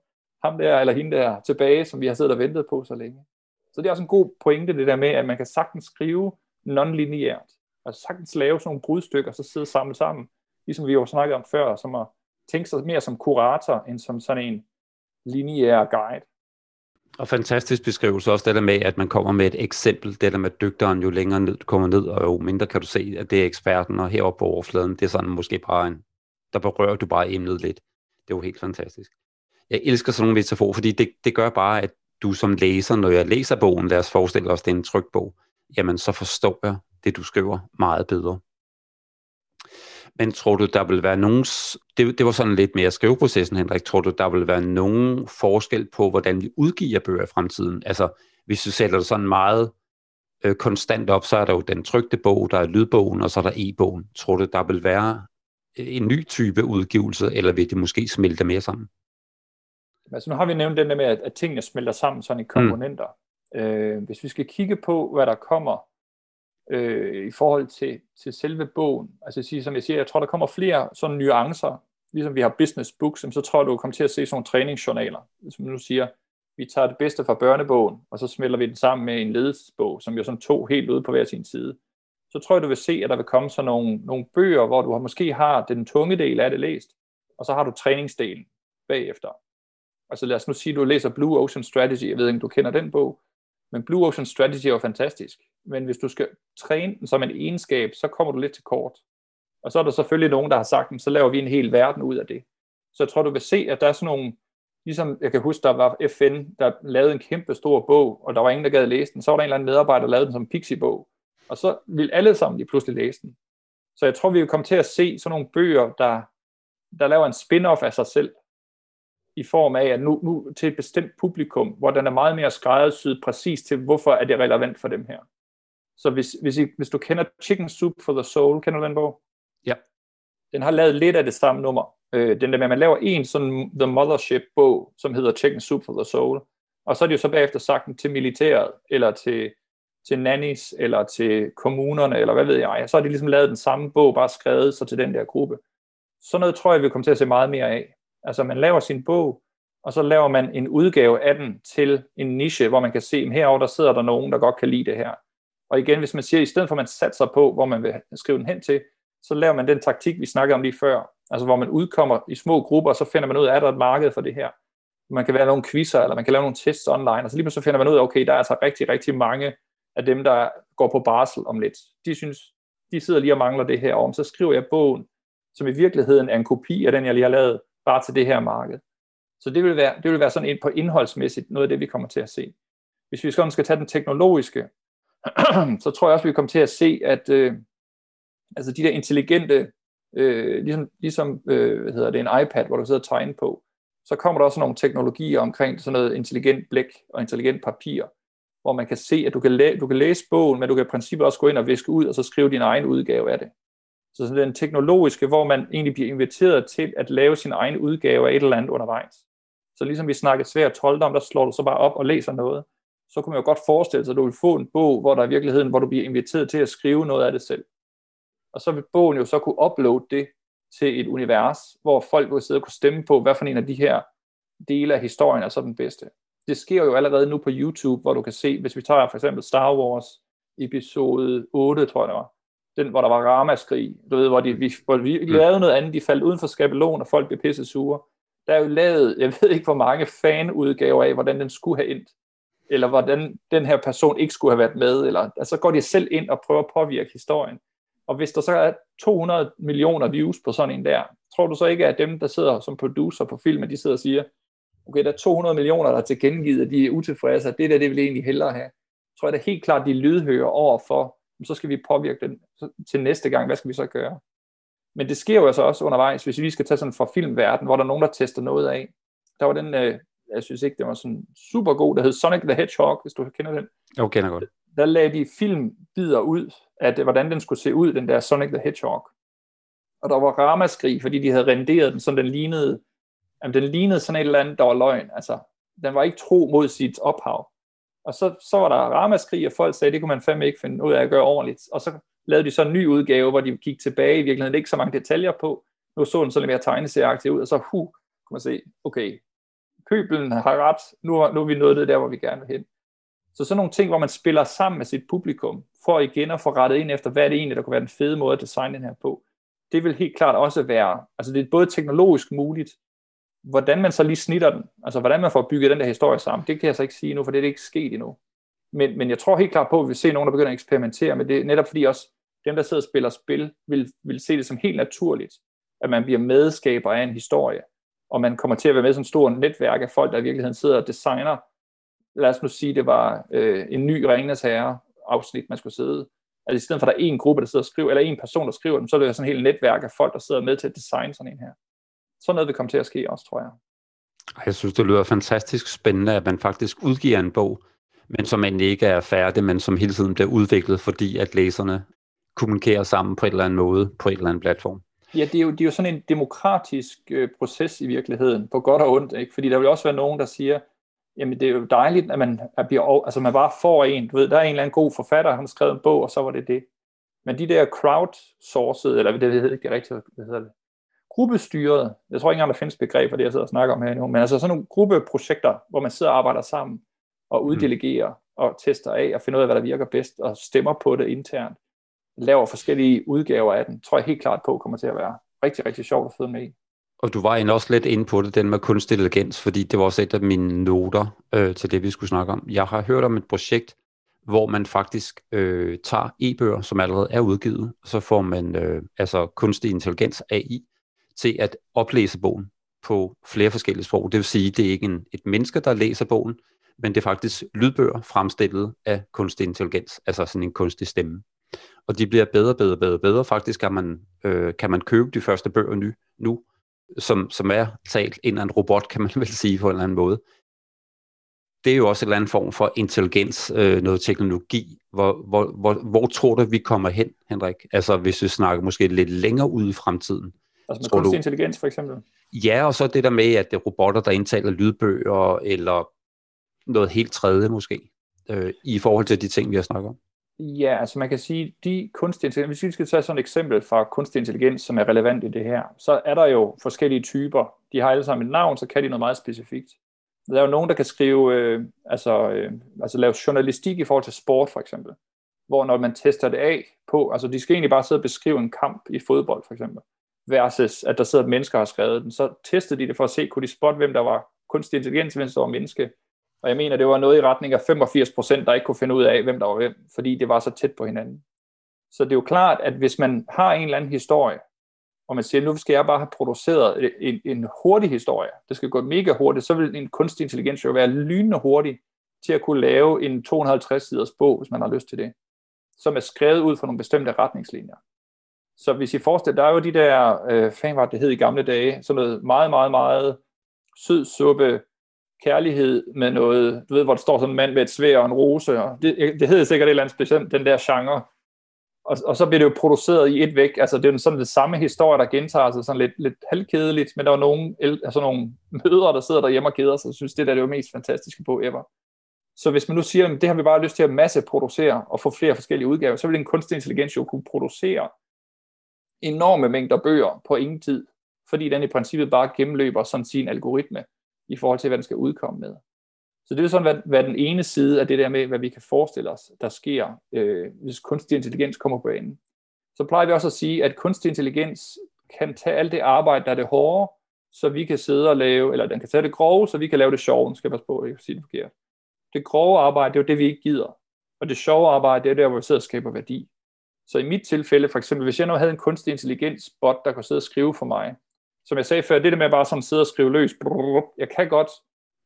ham der eller hende der tilbage, som vi har siddet og ventet på så længe. Så det er også en god pointe, det der med, at man kan sagtens skrive non-lineært. Altså sagtens lave sådan nogle brudstykker, så sidde sammen sammen, ligesom vi jo snakkede om før, som at tænke sig mere som kurator, end som sådan en lineær guide. Og fantastisk beskrivelse også det der med, at man kommer med et eksempel, det der med dygteren, jo længere ned du kommer ned, og jo mindre kan du se, at det er eksperten, og heroppe på overfladen, det er sådan måske bare en, der berører du bare emnet lidt. Det er jo helt fantastisk. Jeg elsker sådan nogle metaforer, fordi det, det gør bare, at du som læser, når jeg læser bogen, lad os forestille os, det er en tryk bog, jamen så forstår jeg det, du skriver meget bedre. Men tror du, der vil være nogen... Det, det var sådan lidt mere skriveprocessen, Henrik. Tror du, der vil være nogen forskel på, hvordan vi udgiver bøger i fremtiden? Altså, hvis du sætter det sådan meget øh, konstant op, så er der jo den trygte bog, der er lydbogen, og så er der e-bogen. Tror du, der vil være en ny type udgivelse, eller vil det måske smelte mere sammen? Altså nu har vi nævnt den der med, at, tingene smelter sammen sådan i mm. komponenter. Mm. Øh, hvis vi skal kigge på, hvad der kommer øh, i forhold til, til selve bogen, altså sige, som jeg siger, jeg tror, der kommer flere sådan nuancer, ligesom vi har business books, så tror jeg, du kommer til at se sådan nogle træningsjournaler, som nu siger, vi tager det bedste fra børnebogen, og så smelter vi den sammen med en ledelsesbog, som jo sådan to helt ude på hver sin side. Så tror jeg, du vil se, at der vil komme sådan nogle, nogle bøger, hvor du måske har den tunge del af det læst, og så har du træningsdelen bagefter. Altså lad os nu sige, at du læser Blue Ocean Strategy, jeg ved ikke, om du kender den bog, men Blue Ocean Strategy er jo fantastisk. Men hvis du skal træne den som en egenskab, så kommer du lidt til kort. Og så er der selvfølgelig nogen, der har sagt, så laver vi en hel verden ud af det. Så jeg tror, du vil se, at der er sådan nogle, ligesom jeg kan huske, der var FN, der lavede en kæmpe stor bog, og der var ingen, der gad læse den. Så var der en eller anden medarbejder, der lavede den som pixie-bog. Og så ville alle sammen lige pludselig læse den. Så jeg tror, vi vil komme til at se sådan nogle bøger, der, der laver en spin-off af sig selv i form af, at nu, nu til et bestemt publikum, hvor den er meget mere skræddersyet præcis til, hvorfor er det relevant for dem her. Så hvis, hvis, I, hvis du kender Chicken Soup for the Soul, kender du den bog? Ja. Den har lavet lidt af det samme nummer. Øh, den der med, at man laver en sådan The Mothership-bog, som hedder Chicken Soup for the Soul, og så er det jo så bagefter sagt til militæret, eller til, til nannies, eller til kommunerne, eller hvad ved jeg. Så har de ligesom lavet den samme bog, bare skrevet så til den der gruppe. Sådan noget tror jeg, vi kommer til at se meget mere af. Altså man laver sin bog, og så laver man en udgave af den til en niche, hvor man kan se, at herover der sidder der nogen, der godt kan lide det her. Og igen, hvis man siger, at i stedet for at man satser på, hvor man vil skrive den hen til, så laver man den taktik, vi snakkede om lige før. Altså hvor man udkommer i små grupper, og så finder man ud af, at der er et marked for det her. Man kan være nogle quizzer, eller man kan lave nogle tests online, og så lige så finder man ud af, okay, der er altså rigtig, rigtig mange af dem, der går på barsel om lidt. De synes, de sidder lige og mangler det her, om, så skriver jeg bogen, som i virkeligheden er en kopi af den, jeg lige har lavet, bare til det her marked. Så det vil være, det vil være sådan en på indholdsmæssigt noget af det, vi kommer til at se. Hvis vi skal tage den teknologiske, så tror jeg også, vi kommer til at se, at øh, altså de der intelligente, øh, ligesom, ligesom øh, hvad hedder det, en iPad, hvor du sidder og tegner på, så kommer der også nogle teknologier omkring sådan noget intelligent blæk og intelligent papir, hvor man kan se, at du kan, læ- du kan læse bogen, men du kan i princippet også gå ind og viske ud, og så skrive din egen udgave af det. Så sådan den teknologiske, hvor man egentlig bliver inviteret til at lave sin egen udgave af et eller andet undervejs. Så ligesom vi snakkede svært trolddom, der slår du så bare op og læser noget. Så kunne man jo godt forestille sig, at du vil få en bog, hvor der i virkeligheden, hvor du bliver inviteret til at skrive noget af det selv. Og så vil bogen jo så kunne uploade det til et univers, hvor folk vil sidde og kunne stemme på, hvad for en af de her dele af historien er så den bedste. Det sker jo allerede nu på YouTube, hvor du kan se, hvis vi tager for eksempel Star Wars episode 8, tror jeg det var, den, hvor der var ramaskrig, du ved, hvor, de, vi, hvor vi mm. lavede noget andet, de faldt uden for skabelon, og folk blev pisse sure. Der er jo lavet, jeg ved ikke hvor mange fanudgaver af, hvordan den skulle have endt, eller hvordan den her person ikke skulle have været med, eller altså går de selv ind og prøver at påvirke historien. Og hvis der så er 200 millioner views på sådan en der, tror du så ikke, at dem, der sidder som producer på filmen, de sidder og siger, okay, der er 200 millioner, der er tilkendegivet, at de er utilfredse, det der, det vil egentlig hellere have. Så tror jeg da helt klart, de lydhører over for, så skal vi påvirke den til næste gang, hvad skal vi så gøre? Men det sker jo altså også undervejs, hvis vi skal tage sådan fra filmverden, hvor der er nogen, der tester noget af. Der var den, øh, jeg synes ikke, det var sådan super god, der hed Sonic the Hedgehog, hvis du kender den. Jeg kender godt. Der lagde de filmbider ud, at hvordan den skulle se ud, den der Sonic the Hedgehog. Og der var ramaskrig, fordi de havde renderet den, så den lignede, jamen, den lignede sådan et eller andet, der var løgn. Altså, den var ikke tro mod sit ophav. Og så, så var der ramaskrig, og folk sagde, det kunne man fandme ikke finde ud af at gøre ordentligt. Og så lavede de så en ny udgave, hvor de gik tilbage i virkeligheden. Ikke så mange detaljer på. Nu så den så lidt mere tegneserieagtig ud, og så hu, kunne man se, okay, pøbelen har ret, nu, nu er vi nået det der, hvor vi gerne vil hen. Så sådan nogle ting, hvor man spiller sammen med sit publikum, for igen at få rettet ind efter, hvad er det egentlig, der kunne være den fede måde at designe den her på. Det vil helt klart også være, altså det er både teknologisk muligt, hvordan man så lige snitter den, altså hvordan man får bygget den der historie sammen, det kan jeg så ikke sige nu, for det er ikke sket endnu. Men, men jeg tror helt klart på, at vi vil se nogen, der begynder at eksperimentere med det, netop fordi også dem, der sidder og spiller spil, vil, vil se det som helt naturligt, at man bliver medskaber af en historie, og man kommer til at være med i sådan et stort netværk af folk, der i virkeligheden sidder og designer lad os nu sige, det var øh, en ny Ringens Herre afsnit, man skulle sidde. Altså i stedet for, at der er en gruppe, der sidder og skriver, eller en person, der skriver dem, så er det sådan et helt netværk af folk, der sidder med til at designe sådan en her. Sådan noget vil komme til at ske også, tror jeg. Jeg synes, det lyder fantastisk spændende, at man faktisk udgiver en bog, men som man ikke er færdig, men som hele tiden bliver udviklet, fordi at læserne kommunikerer sammen på en eller anden måde, på en eller anden platform. Ja, det er jo, det er jo sådan en demokratisk øh, proces i virkeligheden, på godt og ondt, ikke? fordi der vil også være nogen, der siger, jamen det er jo dejligt, at man, at bliver, altså man bare får en, du ved, der er en eller anden god forfatter, han har skrevet en bog, og så var det det. Men de der crowdsourced, eller det hedder ikke rigtigt, hvad hedder det, gruppestyret, jeg tror ikke engang, der findes begreb for det, jeg sidder og snakker om her nu, men altså sådan nogle gruppeprojekter, hvor man sidder og arbejder sammen, og mm. uddelegerer, og tester af, og finder ud af, hvad der virker bedst, og stemmer på det internt, laver forskellige udgaver af den, tror jeg helt klart på kommer til at være rigtig, rigtig sjovt at føde med i. Og du var også lidt inde på det, den med kunstig intelligens, fordi det var også et af mine noter øh, til det, vi skulle snakke om. Jeg har hørt om et projekt, hvor man faktisk øh, tager e-bøger, som allerede er udgivet, og så får man øh, altså kunstig intelligens AI til at oplæse bogen på flere forskellige sprog. Det vil sige, det er ikke en, et menneske, der læser bogen, men det er faktisk lydbøger fremstillet af kunstig intelligens, altså sådan en kunstig stemme. Og de bliver bedre, bedre, bedre, bedre. Faktisk kan man, øh, kan man købe de første bøger nu, nu som, som er talt ind af en robot, kan man vel sige på en eller anden måde. Det er jo også en eller anden form for intelligens, øh, noget teknologi. Hvor, hvor, hvor, hvor tror du, vi kommer hen, Henrik? Altså hvis vi snakker måske lidt længere ud i fremtiden. Altså med kunstig du... intelligens for eksempel? Ja, og så det der med, at det er robotter, der indtaler lydbøger, eller noget helt tredje måske, øh, i forhold til de ting, vi har snakket om. Ja, altså man kan sige, de kunstig intelligens, hvis vi skal tage sådan et eksempel fra kunstig intelligens, som er relevant i det her, så er der jo forskellige typer. De har alle sammen et navn, så kan de noget meget specifikt. Der er jo nogen, der kan skrive, øh, altså, øh, altså lave journalistik i forhold til sport for eksempel, hvor når man tester det af på, altså de skal egentlig bare sidde og beskrive en kamp i fodbold for eksempel, versus at der sidder mennesker og har skrevet den, så testede de det for at se, kunne de spotte, hvem der var kunstig intelligens, hvem der var menneske, og jeg mener, det var noget i retning af 85 procent, der ikke kunne finde ud af, hvem der var hvem, fordi det var så tæt på hinanden. Så det er jo klart, at hvis man har en eller anden historie, og man siger, nu skal jeg bare have produceret en, en hurtig historie, det skal gå mega hurtigt, så vil en kunstig intelligens jo være lynende hurtig til at kunne lave en 250 siders bog, hvis man har lyst til det, som er skrevet ud fra nogle bestemte retningslinjer. Så hvis I forestiller, der er jo de der, øh, fan var det hed i gamle dage, sådan noget meget, meget, meget sød suppe, kærlighed med noget, du ved, hvor der står sådan en mand med et svær og en rose, og det, det hedder sikkert et eller andet specielt, den der genre. Og, og så bliver det jo produceret i et væk, altså det er jo sådan den samme historie, der gentager sig sådan lidt, lidt halvkedeligt, men der er nogle, altså nogle mødre, der sidder derhjemme og keder sig, og synes, det der er det jo mest fantastiske på ever. Så hvis man nu siger, at det har vi bare lyst til at masse producere og få flere forskellige udgaver, så vil en kunstig intelligens jo kunne producere enorme mængder bøger på ingen tid, fordi den i princippet bare gennemløber sådan sin algoritme i forhold til, hvad den skal udkomme med. Så det er sådan, hvad, hvad den ene side af det der med, hvad vi kan forestille os, der sker, øh, hvis kunstig intelligens kommer på banen. Så plejer vi også at sige, at kunstig intelligens kan tage alt det arbejde, der er det hårde, så vi kan sidde og lave, eller den kan tage det grove, så vi kan lave det sjove, skal passe på, at jeg sige det forkert. Det grove arbejde, det er jo det, vi ikke gider. Og det sjove arbejde, det er der, hvor vi sidder og skaber værdi. Så i mit tilfælde, for eksempel, hvis jeg nu havde en kunstig intelligens bot, der kunne sidde og skrive for mig, som jeg sagde før, det der med bare sådan sidde og skrive løs, jeg kan godt,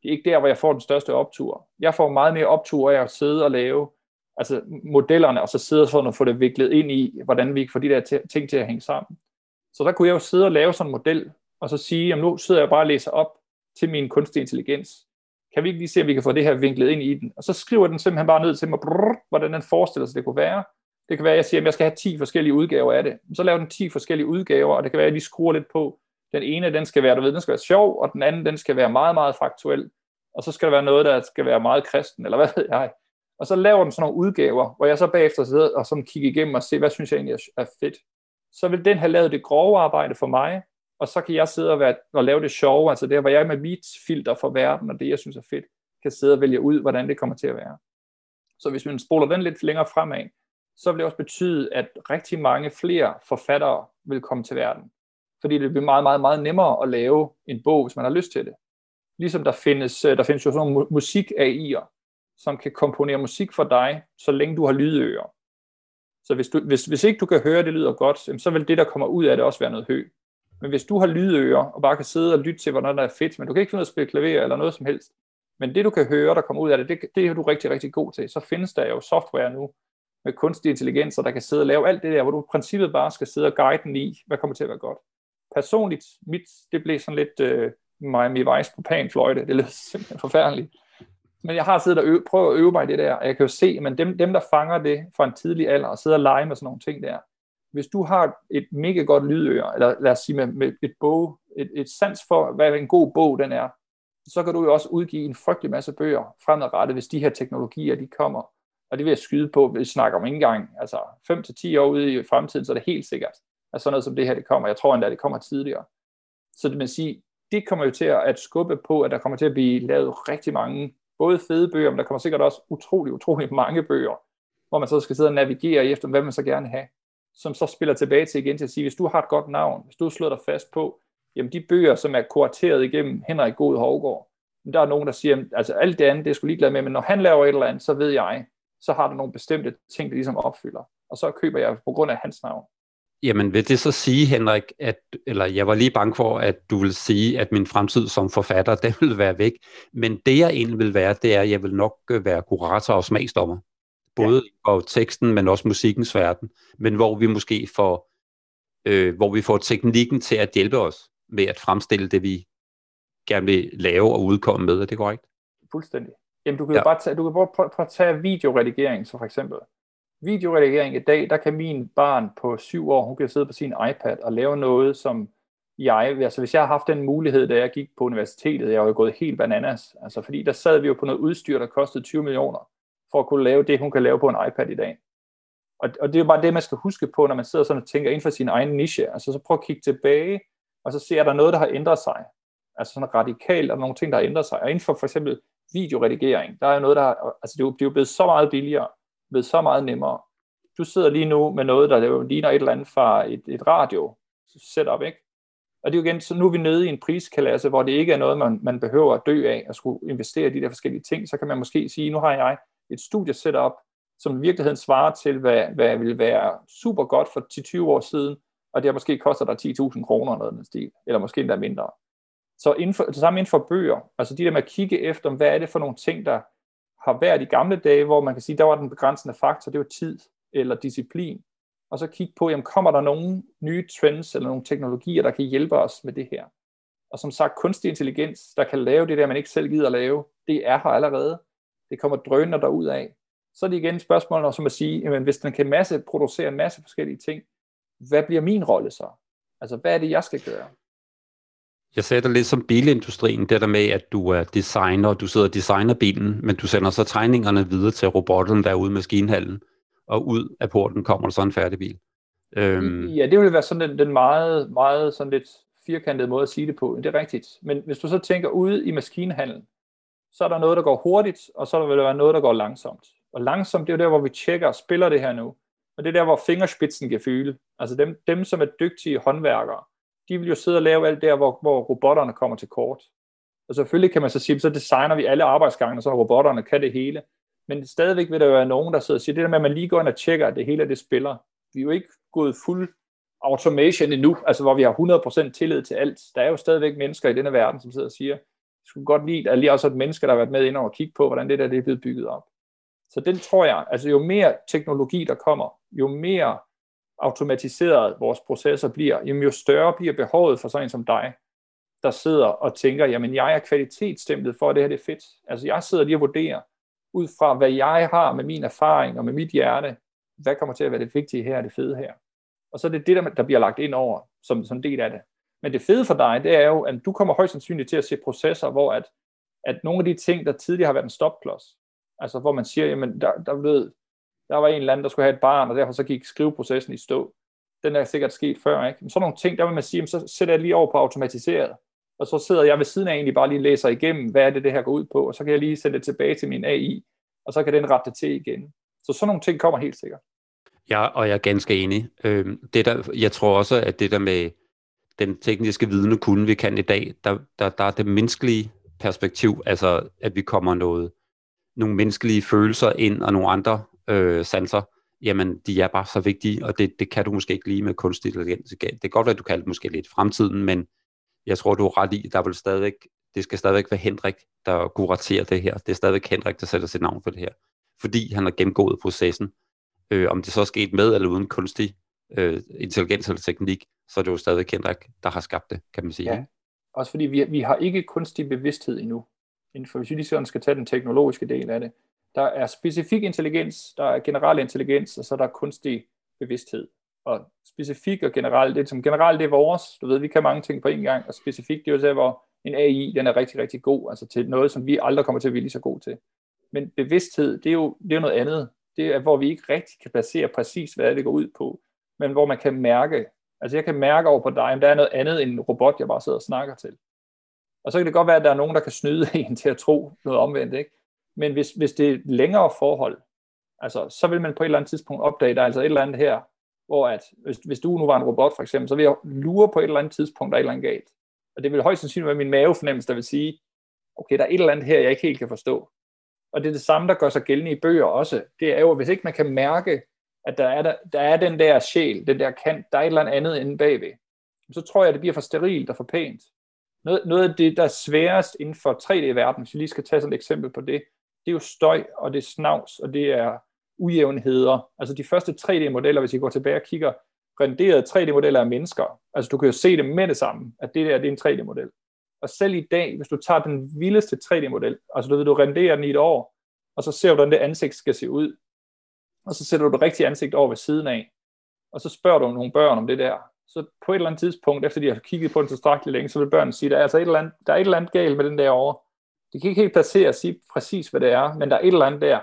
det er ikke der, hvor jeg får den største optur. Jeg får meget mere optur af at sidde og lave altså modellerne, og så sidde sådan og få det viklet ind i, hvordan vi kan få de der ting til at hænge sammen. Så der kunne jeg jo sidde og lave sådan en model, og så sige, jamen nu sidder jeg bare og læser op til min kunstig intelligens. Kan vi ikke lige se, om vi kan få det her vinklet ind i den? Og så skriver den simpelthen bare ned til mig, brrr, hvordan den forestiller sig, det kunne være. Det kan være, at jeg siger, at jeg skal have 10 forskellige udgaver af det. Så laver den 10 forskellige udgaver, og det kan være, at de skruer lidt på, den ene, den skal være, du ved, den skal være sjov, og den anden, den skal være meget, meget faktuel. Og så skal der være noget, der skal være meget kristen, eller hvad ved jeg. Og så laver den sådan nogle udgaver, hvor jeg så bagefter sidder og sådan kigger igennem og ser, hvad synes jeg egentlig er fedt. Så vil den have lavet det grove arbejde for mig, og så kan jeg sidde og, være, og lave det sjove, altså det, hvor jeg med mit filter for verden, og det, jeg synes er fedt, kan sidde og vælge ud, hvordan det kommer til at være. Så hvis vi spoler den lidt længere fremad, så vil det også betyde, at rigtig mange flere forfattere vil komme til verden fordi det bliver meget, meget, meget nemmere at lave en bog, hvis man har lyst til det. Ligesom der findes, øh, der findes jo sådan nogle musik AI'er, som kan komponere musik for dig, så længe du har lydører. Så hvis, du, hvis, hvis ikke du kan høre, at det lyder godt, så vil det, der kommer ud af det, også være noget hø. Men hvis du har lydører, og bare kan sidde og lytte til, hvordan der er fedt, men du kan ikke finde ud af at spille klaver eller noget som helst, Men det du kan høre, der kommer ud af det, det, det er du rigtig, rigtig god til. Så findes der jo software nu med kunstig intelligens, der kan sidde og lave alt det der, hvor du i princippet bare skal sidde og guide den i, hvad kommer til at være godt. Personligt, mit, det blev sådan lidt øh, Miami Vice på panfløjte. Det lød simpelthen forfærdeligt. Men jeg har siddet og øve, prøvet at øve mig i det der, og jeg kan jo se, men dem, dem der fanger det fra en tidlig alder, og sidder og leger med sådan nogle ting der, hvis du har et mega godt lydøre, eller lad os sige med, med et bog, et, et sans for, hvad en god bog den er, så kan du jo også udgive en frygtelig masse bøger fremadrettet, hvis de her teknologier, de kommer. Og det vil jeg skyde på, hvis vi snakker om engang, altså 5-10 år ude i fremtiden, så er det helt sikkert, at sådan noget som det her, det kommer. Jeg tror endda, det kommer tidligere. Så det vil sige, det kommer jo til at skubbe på, at der kommer til at blive lavet rigtig mange, både fede bøger, men der kommer sikkert også utrolig, utrolig mange bøger, hvor man så skal sidde og navigere efter, hvad man så gerne have, som så spiller tilbage til igen til at sige, hvis du har et godt navn, hvis du slår dig fast på, jamen de bøger, som er kurateret igennem Henrik God Hovgaard, der er nogen, der siger, altså alt det andet, det er sgu ligeglad med, men når han laver et eller andet, så ved jeg, så har der nogle bestemte ting, der ligesom opfylder. Og så køber jeg på grund af hans navn. Jamen vil det så sige, Henrik, at, eller jeg var lige bange for, at du vil sige, at min fremtid som forfatter, den vil være væk. Men det jeg egentlig vil være, det er, at jeg vil nok øh, være kurator og smagsdommer. Både ja. for teksten, men også musikkens verden. Men hvor vi måske får, øh, hvor vi får teknikken til at hjælpe os med at fremstille det, vi gerne vil lave og udkomme med. Er det korrekt? Fuldstændig. Jamen, du kan ja. bare tage, du kan bare prøve, prøve at tage videoredigering, så for eksempel. Videoredigering i dag, der kan min barn på syv år, hun kan sidde på sin iPad og lave noget, som jeg, altså hvis jeg har haft den mulighed, da jeg gik på universitetet, jeg var jo gået helt bananas, altså fordi der sad vi jo på noget udstyr, der kostede 20 millioner, for at kunne lave det, hun kan lave på en iPad i dag. Og, og det er jo bare det, man skal huske på, når man sidder sådan og tænker inden for sin egen niche. Altså så prøv at kigge tilbage, og så ser der noget, der har ændret sig. Altså sådan radikalt, og nogle ting, der har ændret sig. Og inden for for eksempel videoredigering, der er noget, der har, altså det er jo, det er jo blevet så meget billigere, blevet så meget nemmere. Du sidder lige nu med noget, der ligner et eller andet fra et, et radio setup, ikke? Og det er jo igen, så nu er vi nede i en priskalasse, hvor det ikke er noget, man, man behøver at dø af, at skulle investere i de der forskellige ting. Så kan man måske sige, nu har jeg et studie setup, som i virkeligheden svarer til, hvad, hvad vil være super godt for 10-20 år siden, og det har måske koster dig 10.000 kroner eller noget den stil, eller måske endda mindre. Så inden for, det samme inden for bøger, altså de der med at kigge efter, hvad er det for nogle ting, der har været i gamle dage, hvor man kan sige, der var den begrænsende faktor, det var tid eller disciplin. Og så kigge på, jamen kommer der nogle nye trends eller nogle teknologier, der kan hjælpe os med det her. Og som sagt, kunstig intelligens, der kan lave det der, man ikke selv gider at lave, det er her allerede. Det kommer drøner derud af. Så er det igen spørgsmålet som at sige, jamen, hvis den kan masse producere en masse forskellige ting, hvad bliver min rolle så? Altså, hvad er det, jeg skal gøre? Jeg sagde det lidt som bilindustrien, det der med, at du er designer, og du sidder og designer bilen, men du sender så tegningerne videre til robotten, der er ude i maskinhallen, og ud af porten kommer der så en færdig bil. Øhm. Ja, det ville være sådan den, den meget, meget sådan lidt firkantede måde at sige det på. Det er rigtigt. Men hvis du så tænker ude i maskinhallen, så er der noget, der går hurtigt, og så vil der være noget, der går langsomt. Og langsomt, det er jo der, hvor vi tjekker, spiller det her nu. Og det er der, hvor fingerspidsen kan fylde. Altså dem, dem som er dygtige håndværkere, de vil jo sidde og lave alt der, hvor, hvor robotterne kommer til kort. Og selvfølgelig kan man så sige, så designer vi alle arbejdsgangene, så robotterne kan det hele. Men stadigvæk vil der være nogen, der sidder og siger, det der med, at man lige går ind og tjekker, at det hele det spiller. Vi er jo ikke gået fuld automation endnu, altså hvor vi har 100% tillid til alt. Der er jo stadigvæk mennesker i denne verden, som sidder og siger, jeg skulle godt lide, at lige også et menneske, der har været med ind og kigge på, hvordan det der det er blevet bygget op. Så den tror jeg, altså jo mere teknologi der kommer, jo mere automatiseret vores processer bliver, jamen jo større bliver behovet for sådan en som dig, der sidder og tænker, jamen jeg er kvalitetsstemplet for, at det her det er fedt. Altså jeg sidder lige og vurderer, ud fra hvad jeg har med min erfaring og med mit hjerte, hvad kommer til at være det vigtige her, det fede her. Og så er det det, der, der bliver lagt ind over som, som del af det. Men det fede for dig, det er jo, at du kommer højst sandsynligt til at se processer, hvor at, at nogle af de ting, der tidligere har været en stopklods, altså hvor man siger, jamen der, der ved, der var en eller anden, der skulle have et barn, og derfor så gik skriveprocessen i stå. Den er sikkert sket før, ikke? Men sådan nogle ting, der vil man sige, så sætter jeg lige over på automatiseret, og så sidder jeg ved siden af egentlig bare lige læser igennem, hvad er det, det her går ud på, og så kan jeg lige sende det tilbage til min AI, og så kan den rette det til igen. Så sådan nogle ting kommer helt sikkert. Ja, og jeg er ganske enig. Øh, det der, jeg tror også, at det der med den tekniske viden og kunde, vi kan i dag, der, der, der er det menneskelige perspektiv, altså at vi kommer noget, nogle menneskelige følelser ind, og nogle andre øh, sanser, jamen de er bare så vigtige, og det, det kan du måske ikke lige med kunstig intelligens. Det kan godt være, at du kan det måske lidt i fremtiden, men jeg tror, du er ret i, der vil stadigvæk det skal stadigvæk være Henrik, der kuraterer det her. Det er stadigvæk Henrik, der sætter sit navn på det her. Fordi han har gennemgået processen. Øh, om det så er sket med eller uden kunstig øh, intelligens eller teknik, så er det jo stadigvæk Henrik, der har skabt det, kan man sige. Ja. Også fordi vi, vi har ikke kunstig bevidsthed endnu. Inden for, hvis vi lige sådan skal tage den teknologiske del af det. Der er specifik intelligens, der er generel intelligens, og så er der kunstig bevidsthed. Og specifik og generelt, det som generelt det er vores, du ved, vi kan mange ting på en gang, og specifikt det er jo der, hvor en AI, den er rigtig, rigtig god, altså til noget, som vi aldrig kommer til at blive lige så god til. Men bevidsthed, det er jo, det er noget andet. Det er, hvor vi ikke rigtig kan placere præcis, hvad det går ud på, men hvor man kan mærke, altså jeg kan mærke over på dig, om der er noget andet end en robot, jeg bare sidder og snakker til. Og så kan det godt være, at der er nogen, der kan snyde en til at tro noget omvendt, ikke? Men hvis, hvis det er et længere forhold, altså, så vil man på et eller andet tidspunkt opdage, der er altså et eller andet her, hvor at, hvis, hvis du nu var en robot for eksempel, så vil jeg lure på et eller andet tidspunkt, der er et eller andet galt. Og det vil højst sandsynligt være min mavefornemmelse, der vil sige, okay, der er et eller andet her, jeg ikke helt kan forstå. Og det er det samme, der gør sig gældende i bøger også. Det er jo, hvis ikke man kan mærke, at der er, der, der er den der sjæl, den der kant, der er et eller andet inde bagved, så tror jeg, det bliver for sterilt og for pænt. Noget, noget af det, der er sværest inden for 3D-verden, hvis vi lige skal tage sådan et eksempel på det, det er jo støj, og det er snavs, og det er ujævnheder. Altså de første 3D-modeller, hvis I går tilbage og kigger, renderede 3D-modeller af mennesker. Altså du kan jo se det med det samme, at det der det er en 3D-model. Og selv i dag, hvis du tager den vildeste 3D-model, altså du ved, du renderer den i et år, og så ser du, hvordan det ansigt skal se ud, og så sætter du det rigtige ansigt over ved siden af, og så spørger du nogle børn om det der. Så på et eller andet tidspunkt, efter de har kigget på den tilstrækkeligt længe, så vil børnene sige, der er, altså et eller andet, der er et eller andet galt med den der over. De kan ikke helt placere og sige præcis, hvad det er, men der er et eller andet der.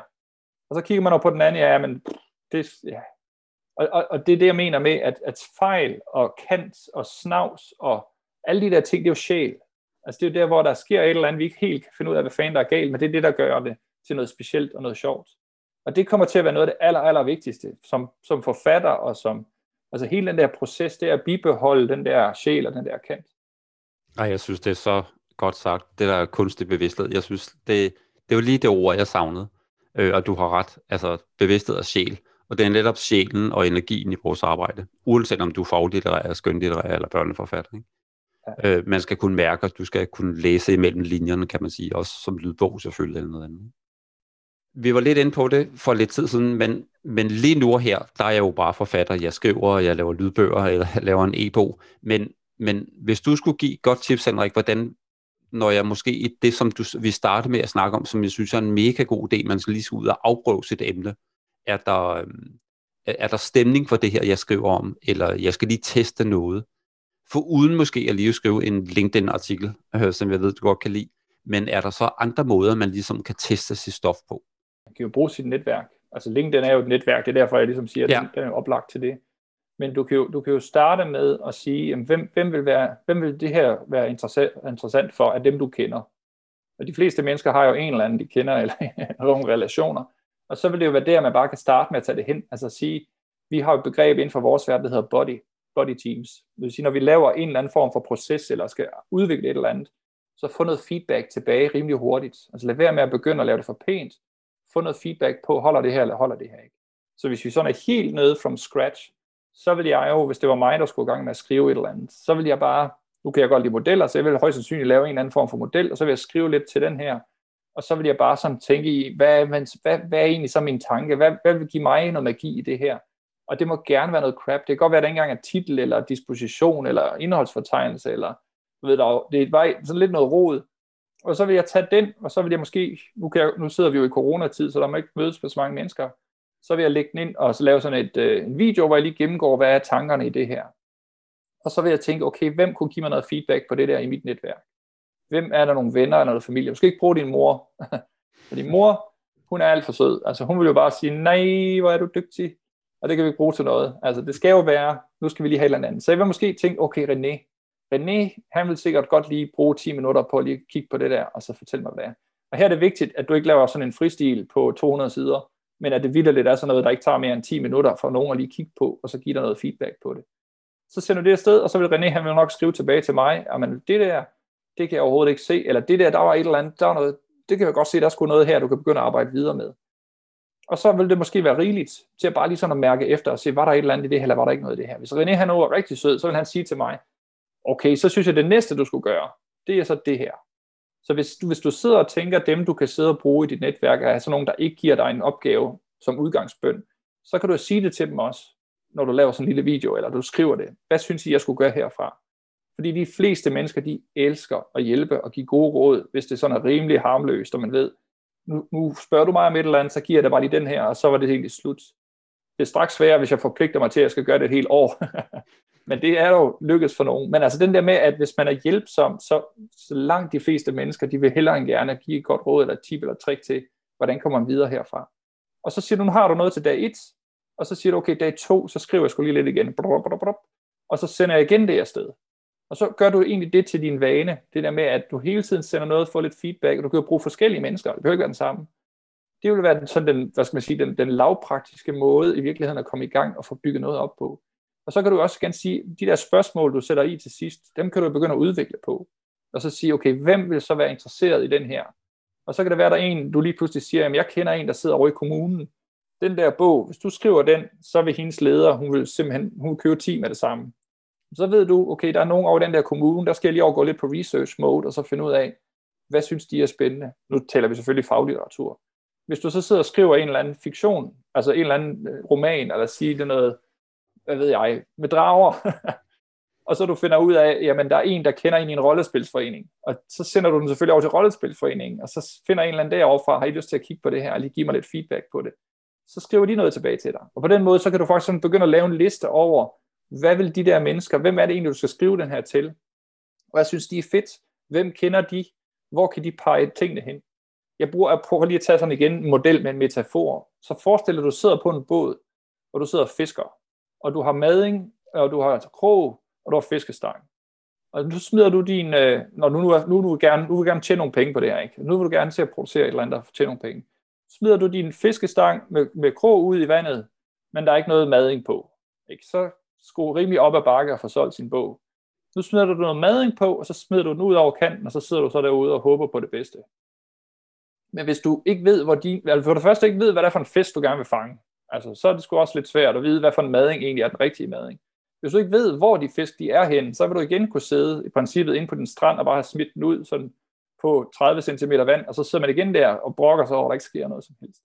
Og så kigger man over på den anden, ja, men det, ja. Og, og, og det er det, jeg mener med, at, at fejl og kant og snavs og alle de der ting, det er jo sjæl. Altså det er jo der, hvor der sker et eller andet, vi ikke helt kan finde ud af, hvad fanden der er galt, men det er det, der gør det til noget specielt og noget sjovt. Og det kommer til at være noget af det aller, aller vigtigste, som, som forfatter og som, altså hele den der proces, det er at bibeholde den der sjæl og den der kant. Nej, jeg synes, det er så godt sagt, det der kunstig bevidsthed. Jeg synes, det, det var lige det ord, jeg savnede. Øh, og du har ret, altså bevidsthed og sjæl. Og det er netop sjælen og energien i vores arbejde, uanset om du er faglitterær, skønlitterær eller børneforfatter. Ikke? Ja. Øh, man skal kunne mærke, at du skal kunne læse imellem linjerne, kan man sige, også som lydbog selvfølgelig eller noget andet vi var lidt inde på det for lidt tid siden, men, men lige nu her, der er jeg jo bare forfatter. Jeg skriver, jeg laver lydbøger, eller jeg laver en e-bog. Men, men hvis du skulle give godt tips, Henrik, hvordan, når jeg måske det, som du, vi startede med at snakke om, som jeg synes er en mega god idé, man skal lige ud og afprøve sit emne. Er der, øhm, er der stemning for det her, jeg skriver om, eller jeg skal lige teste noget? For uden måske at lige skrive en LinkedIn-artikel, øh, som jeg ved, du godt kan lide, men er der så andre måder, man ligesom kan teste sit stof på? kan jo bruge sit netværk. Altså LinkedIn er jo et netværk, det er derfor, jeg ligesom siger, at ja. den er oplagt til det. Men du kan jo, du kan jo starte med at sige, jamen, hvem, hvem, vil være, hvem vil det her være interessant, interessant for af dem, du kender? Og de fleste mennesker har jo en eller anden, de kender, eller nogle relationer. Og så vil det jo være der, man bare kan starte med at tage det hen. Altså at sige, vi har et begreb inden for vores verden, der hedder body, body teams. Det vil sige, når vi laver en eller anden form for proces, eller skal udvikle et eller andet, så få noget feedback tilbage rimelig hurtigt. Altså lad være med at begynde at lave det for pænt, få noget feedback på, holder det her eller holder det her ikke. Så hvis vi sådan er helt nede from scratch, så vil jeg jo, hvis det var mig, der skulle i gang med at skrive et eller andet, så vil jeg bare, nu kan jeg godt lide modeller, så jeg vil højst sandsynligt lave en eller anden form for model, og så vil jeg skrive lidt til den her, og så vil jeg bare sådan tænke i, hvad, hvad, hvad, hvad er egentlig så min tanke, hvad, hvad vil give mig noget magi i det her? Og det må gerne være noget crap. Det kan godt være, at det ikke engang er titel, eller disposition, eller indholdsfortegnelse, eller du ved, der, det er sådan lidt noget rod, og så vil jeg tage den, og så vil jeg måske, nu, kan jeg, nu sidder vi jo i coronatid, så der må ikke mødes med så mange mennesker, så vil jeg lægge den ind og så lave sådan et, øh, en video, hvor jeg lige gennemgår, hvad er tankerne i det her. Og så vil jeg tænke, okay, hvem kunne give mig noget feedback på det der i mit netværk? Hvem er der nogle venner eller noget familie? Måske ikke bruge din mor. Fordi mor, hun er alt for sød. Altså hun vil jo bare sige, nej, hvor er du dygtig. Og det kan vi ikke bruge til noget. Altså det skal jo være, nu skal vi lige have en anden. Så jeg vil måske tænke, okay René, René, han vil sikkert godt lige bruge 10 minutter på at lige kigge på det der, og så fortælle mig, hvad det er. Og her er det vigtigt, at du ikke laver sådan en fristil på 200 sider, men at det lidt er sådan noget, der ikke tager mere end 10 minutter for nogen at lige kigge på, og så give dig noget feedback på det. Så sender du det afsted, og så vil René, han vil nok skrive tilbage til mig, at det der, det kan jeg overhovedet ikke se, eller det der, der var et eller andet, der var noget, det kan jeg godt se, der er sgu noget her, du kan begynde at arbejde videre med. Og så vil det måske være rigeligt til at bare lige sådan at mærke efter og se, var der et eller andet i det her, eller var der ikke noget i det her. Hvis René han er rigtig sød, så vil han sige til mig, okay, så synes jeg, det næste, du skulle gøre, det er så det her. Så hvis du, hvis du sidder og tænker, at dem du kan sidde og bruge i dit netværk, er sådan nogen, der ikke giver dig en opgave som udgangsbøn, så kan du sige det til dem også, når du laver sådan en lille video, eller du skriver det. Hvad synes I, jeg skulle gøre herfra? Fordi de fleste mennesker, de elsker at hjælpe og give gode råd, hvis det sådan er rimelig harmløst, og man ved, nu, nu spørger du mig om et eller andet, så giver jeg dig bare lige den her, og så var det egentlig slut. Det er straks sværere, hvis jeg forpligter mig til, at jeg skal gøre det et helt år. Men det er jo lykkedes for nogen. Men altså den der med, at hvis man er hjælpsom, så, så langt de fleste mennesker, de vil hellere end gerne give et godt råd eller tip eller trick til, hvordan kommer man videre herfra. Og så siger du, nu har du noget til dag 1, og så siger du, okay, dag 2, så skriver jeg sgu lige lidt igen, og så sender jeg igen det afsted. Og så gør du egentlig det til din vane, det der med, at du hele tiden sender noget, får lidt feedback, og du kan jo bruge forskellige mennesker, det behøver ikke være den samme. Det vil være sådan den, hvad skal man sige, den, den lavpraktiske måde i virkeligheden at komme i gang og få bygget noget op på. Og så kan du også gerne sige, de der spørgsmål, du sætter i til sidst, dem kan du begynde at udvikle på. Og så sige, okay, hvem vil så være interesseret i den her? Og så kan det være, der er en, du lige pludselig siger, jamen jeg kender en, der sidder over i kommunen. Den der bog, hvis du skriver den, så vil hendes leder, hun vil simpelthen hun vil købe 10 med det samme. Så ved du, okay, der er nogen over den der kommune, der skal jeg lige overgå lidt på research mode, og så finde ud af, hvad synes de er spændende. Nu taler vi selvfølgelig faglitteratur. Hvis du så sidder og skriver en eller anden fiktion, altså en eller anden øh, roman, eller sige det noget, hvad ved jeg, med drager, og så du finder ud af, jamen der er en, der kender en i en rollespilsforening, og så sender du den selvfølgelig over til rollespilsforeningen, og så finder en eller anden derovre fra, har I lyst til at kigge på det her, og lige give mig lidt feedback på det. Så skriver de noget tilbage til dig. Og på den måde, så kan du faktisk sådan begynde at lave en liste over, hvad vil de der mennesker, hvem er det egentlig, du skal skrive den her til? Og jeg synes, de er fedt. Hvem kender de? Hvor kan de pege tingene hen? Jeg bruger, jeg prøver lige at tage sådan igen en model med en metafor. Så forestil dig, at du sidder på en båd, og du sidder og fisker, og du har mading, og du har altså krog, og du har fiskestang. Og nu smider du din, øh, når nu, nu, nu, nu, gerne, nu vil gerne tjene nogle penge på det her, ikke? nu vil du gerne til at producere et eller andet, der tjene nogle penge. Smider du din fiskestang med, med krog ud i vandet, men der er ikke noget mading på. Ikke? Så skrue rimelig op ad bakke og få solgt sin bog. Nu smider du noget mading på, og så smider du den ud over kanten, og så sidder du så derude og håber på det bedste. Men hvis du ikke ved, hvor de, altså for det første ikke ved, hvad det er for en fisk, du gerne vil fange, altså, så er det sgu også lidt svært at vide, hvad for en mading egentlig er den rigtige mading. Hvis du ikke ved, hvor de fisk de er henne, så vil du igen kunne sidde i princippet inde på den strand og bare have smidt den ud sådan på 30 cm vand, og så sidder man igen der og brokker sig over, at der ikke sker noget som helst.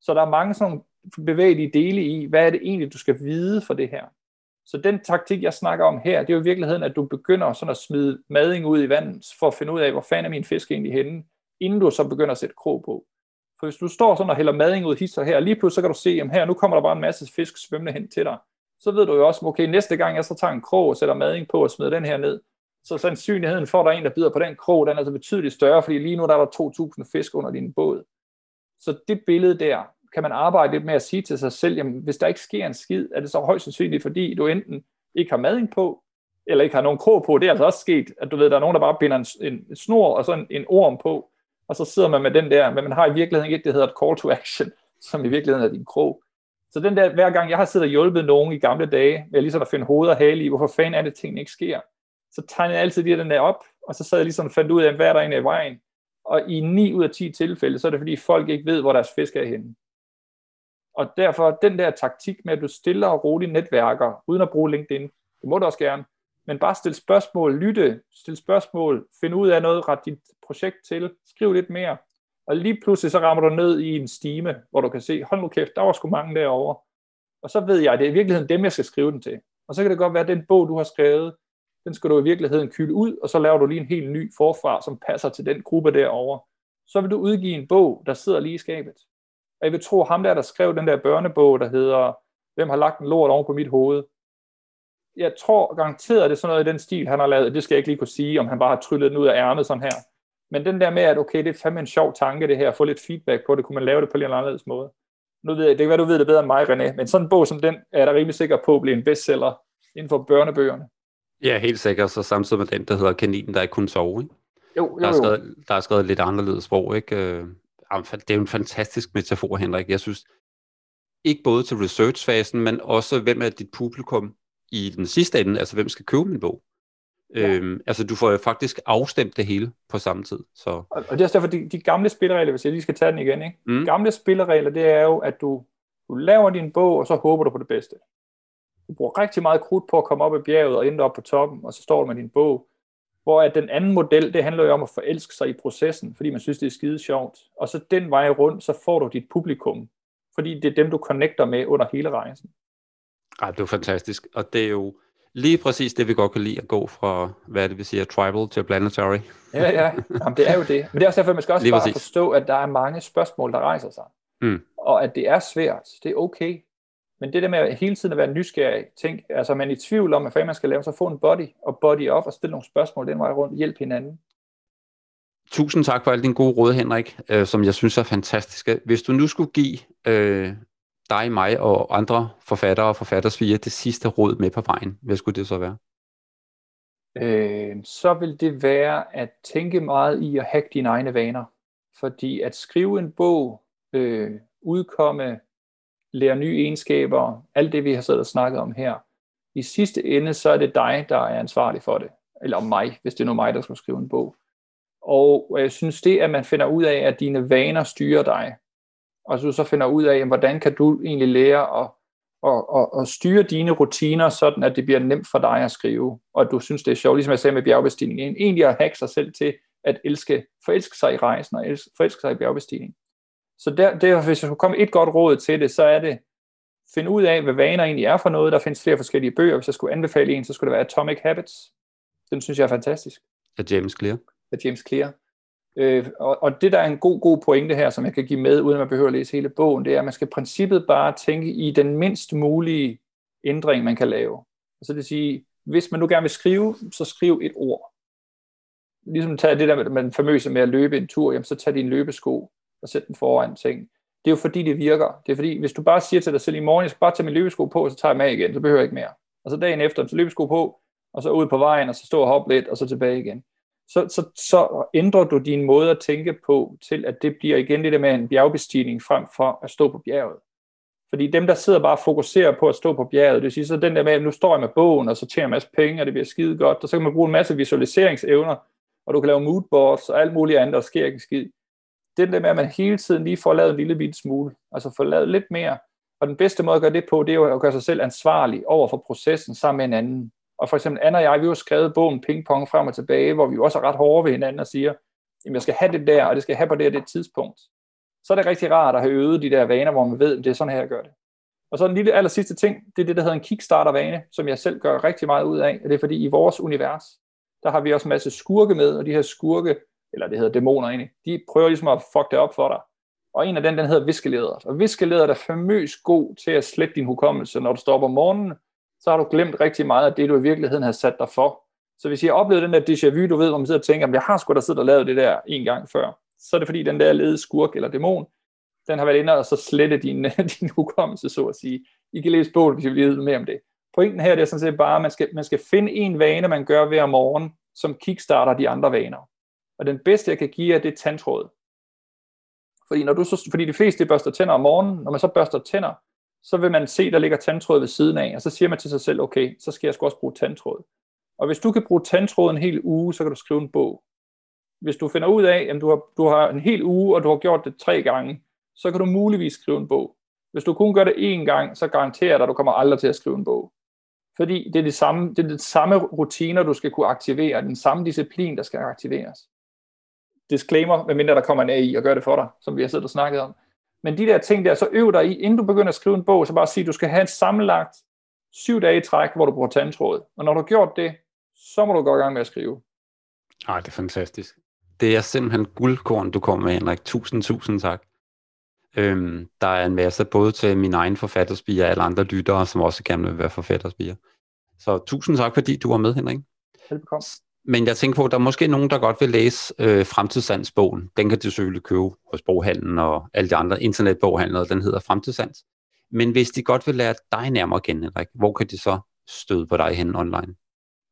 Så der er mange sådan bevægelige dele i, hvad er det egentlig, du skal vide for det her. Så den taktik, jeg snakker om her, det er jo i virkeligheden, at du begynder sådan at smide mading ud i vandet, for at finde ud af, hvor fanden er min fisk egentlig henne, inden du så begynder at sætte krog på. For hvis du står sådan og hælder mading ud hister her, lige pludselig så kan du se, at her, nu kommer der bare en masse fisk svømmende hen til dig. Så ved du jo også, okay, næste gang jeg så tager en krog og sætter mading på og smider den her ned, så sandsynligheden for, at der er en, der bider på den krog, den er altså betydeligt større, fordi lige nu der er der 2.000 fisk under din båd. Så det billede der, kan man arbejde lidt med at sige til sig selv, jamen hvis der ikke sker en skid, er det så højst sandsynligt, fordi du enten ikke har mading på, eller ikke har nogen krog på. Det er altså også sket, at du ved, der er nogen, der bare binder en, en snor og så en, en orm på, og så sidder man med den der, men man har i virkeligheden ikke det, der hedder et call to action, som i virkeligheden er din krog. Så den der, hver gang jeg har siddet og hjulpet nogen i gamle dage, med ligesom at finde hoved og hale i, hvorfor fanden er det, tingene ikke sker, så tegnede jeg altid lige den der op, og så sad jeg ligesom og fandt ud af, hvad er der egentlig i vejen. Og i 9 ud af 10 tilfælde, så er det fordi folk ikke ved, hvor deres fisk er henne. Og derfor den der taktik med, at du stiller og roligt netværker, uden at bruge LinkedIn, det må du også gerne, men bare stille spørgsmål, lytte, stille spørgsmål, finde ud af noget, ret dit projekt til, skriv lidt mere, og lige pludselig så rammer du ned i en stime, hvor du kan se, hold nu kæft, der var sgu mange derovre. Og så ved jeg, at det er i virkeligheden dem, jeg skal skrive den til. Og så kan det godt være, at den bog, du har skrevet, den skal du i virkeligheden kylde ud, og så laver du lige en helt ny forfra, som passer til den gruppe derovre. Så vil du udgive en bog, der sidder lige i skabet. Og jeg vil tro, ham der, der skrev den der børnebog, der hedder, hvem har lagt en lort oven på mit hoved, jeg tror garanteret, at det er sådan noget i den stil, han har lavet. Det skal jeg ikke lige kunne sige, om han bare har tryllet den ud af ærmet sådan her. Men den der med, at okay, det er fandme en sjov tanke det her, at få lidt feedback på det, kunne man lave det på en eller anden måde. Nu ved jeg, det kan være, du ved det bedre end mig, René, men sådan en bog som den, er jeg da rimelig sikker på at blive en bestseller inden for børnebøgerne. Ja, helt sikkert. Så samtidig med den, der hedder Kaninen, der ikke kunne sove. Ikke? Jo, jo, Der, er skrevet, der er skrevet lidt anderledes sprog. Ikke? Øh, det er jo en fantastisk metafor, Henrik. Jeg synes, ikke både til researchfasen, men også hvem er dit publikum i den sidste ende, altså hvem skal købe min bog. Ja. Øhm, altså du får jo faktisk afstemt det hele på samme tid. Så. Og, og det er også derfor, de, de gamle spilleregler, hvis jeg lige skal tage den igen, ikke? Mm. de gamle spilleregler, det er jo, at du, du laver din bog, og så håber du på det bedste. Du bruger rigtig meget krudt på at komme op i bjerget og ende op på toppen, og så står du med din bog. Hvor at den anden model, det handler jo om at forelske sig i processen, fordi man synes, det er skide sjovt. Og så den vej rundt, så får du dit publikum, fordi det er dem, du connecter med under hele rejsen. Ej, det er fantastisk. Og det er jo lige præcis det, vi godt kan lide at gå fra, hvad det vil sige, tribal til planetary. ja, ja. Jamen, det er jo det. Men det er også derfor, at man skal også lige bare præcis. forstå, at der er mange spørgsmål, der rejser sig. Mm. Og at det er svært. Det er okay. Men det der med at hele tiden at være nysgerrig, tænk, altså man er i tvivl om, hvad man skal lave, så få en body, og body op, og stille nogle spørgsmål den vej rundt, hjælp hinanden. Tusind tak for alle dine gode råd, Henrik, øh, som jeg synes er fantastiske. Hvis du nu skulle give øh, dig, mig og andre forfattere og forfattersviger det sidste råd med på vejen, hvad skulle det så være? Øh, så vil det være at tænke meget i at hacke dine egne vaner. Fordi at skrive en bog, øh, udkomme, lære nye egenskaber, alt det vi har siddet og snakket om her, i sidste ende, så er det dig, der er ansvarlig for det. Eller mig, hvis det er nu mig, der skal skrive en bog. Og øh, jeg synes det, at man finder ud af, at dine vaner styrer dig, og så, så finder ud af, hvordan kan du egentlig lære at, at, at, at styre dine rutiner, sådan at det bliver nemt for dig at skrive, og at du synes, det er sjovt, ligesom jeg sagde med bjergbestigning, egentlig at hacke sig selv til at elske, forelske sig i rejsen og elske, forelske sig i bjergbestigning. Så der, der, hvis jeg skulle komme et godt råd til det, så er det, finde ud af, hvad vaner egentlig er for noget. Der findes flere forskellige bøger. Hvis jeg skulle anbefale en, så skulle det være Atomic Habits. Den synes jeg er fantastisk. Af James Clear. Af James Clear. Øh, og, og det, der er en god, god pointe her, som jeg kan give med, uden at man behøver at læse hele bogen, det er, at man skal i princippet bare tænke i den mindst mulige ændring, man kan lave. Så det vil sige, hvis man nu gerne vil skrive, så skriv et ord. Ligesom tage det der med, den famøse med at løbe en tur, jamen så tag din løbesko og sæt den foran ting. Det er jo fordi, det virker. Det er fordi, hvis du bare siger til dig selv i morgen, jeg skal bare tage min løbesko på, og så tager jeg med igen, så behøver jeg ikke mere. Og så dagen efter, så løbesko på, og så ud på vejen, og så stå og hoppe lidt, og så tilbage igen så, så, så ændrer du din måde at tænke på til, at det bliver igen det der med en bjergbestigning frem for at stå på bjerget. Fordi dem, der sidder bare og fokuserer på at stå på bjerget, det vil sige, så den der med, at nu står jeg med bogen, og så tjener en masse penge, og det bliver skide godt, og så kan man bruge en masse visualiseringsevner, og du kan lave moodboards og alt muligt andet, der sker ikke skid. Det der med, at man hele tiden lige får lavet en lille bitte smule, altså får lavet lidt mere, og den bedste måde at gøre det på, det er jo at gøre sig selv ansvarlig over for processen sammen med en anden. Og for eksempel Anna og jeg, vi har skrevet bogen Ping Pong frem og tilbage, hvor vi også er ret hårde ved hinanden og siger, jamen jeg skal have det der, og det skal jeg have på det og det tidspunkt. Så er det rigtig rart at have øvet de der vaner, hvor man ved, at det er sådan her, jeg gør det. Og så en lille aller sidste ting, det er det, der hedder en kickstarter-vane, som jeg selv gør rigtig meget ud af. Og det er fordi, i vores univers, der har vi også en masse skurke med, og de her skurke, eller det hedder dæmoner egentlig, de prøver ligesom at fuck det op for dig. Og en af dem, den hedder viskelederet. Og viskelederet er famøs god til at slette din hukommelse, når du står op om morgenen, så har du glemt rigtig meget af det, du i virkeligheden har sat dig for. Så hvis I har oplevet den der déjà vu, du ved, hvor man sidder og tænker, jeg har sgu da siddet og lavet det der en gang før, så er det fordi, den der lede skurk eller dæmon, den har været inde og så slette din, din hukommelse, så at sige. I kan læse bogen, hvis I vil vide mere om det. Pointen her det er sådan set bare, at man skal, man skal finde en vane, man gør hver morgen, som kickstarter de andre vaner. Og den bedste, jeg kan give jer, det er tandtråd. Fordi, når du så, fordi de fleste børster tænder om morgenen, når man så børster tænder, så vil man se, der ligger tandtråd ved siden af, og så siger man til sig selv, okay, så skal jeg sgu også bruge tandtråd. Og hvis du kan bruge tandtråd en hel uge, så kan du skrive en bog. Hvis du finder ud af, at du har, du har en hel uge, og du har gjort det tre gange, så kan du muligvis skrive en bog. Hvis du kun gør det én gang, så garanterer jeg dig, at du kommer aldrig til at skrive en bog. Fordi det er, det samme, det er det samme rutiner, du skal kunne aktivere, den samme disciplin, der skal aktiveres. Disclaimer, medmindre der kommer en AI og gør det for dig, som vi har siddet og snakket om. Men de der ting der, så øv dig i, inden du begynder at skrive en bog, så bare sig, at du skal have en sammenlagt syv dage i træk, hvor du bruger tandtråd. Og når du har gjort det, så må du gå i gang med at skrive. Ej, det er fantastisk. Det er simpelthen guldkorn, du kommer med, Henrik. Tusind, tusind tak. Øhm, der er en masse både til min egen forfatterspiger og alle andre lyttere, som også gerne vil være forfatterspiger. Så tusind tak, fordi du var med, Henrik. Velbekomme. Men jeg tænker på, at der er måske nogen, der godt vil læse øh, Fremtidssandsbogen. Den kan de selvfølgelig købe hos boghandlen og alle de andre internetboghandlere. Den hedder Fremtidssands. Men hvis de godt vil lære dig nærmere at kende, Henrik, hvor kan de så støde på dig hen online?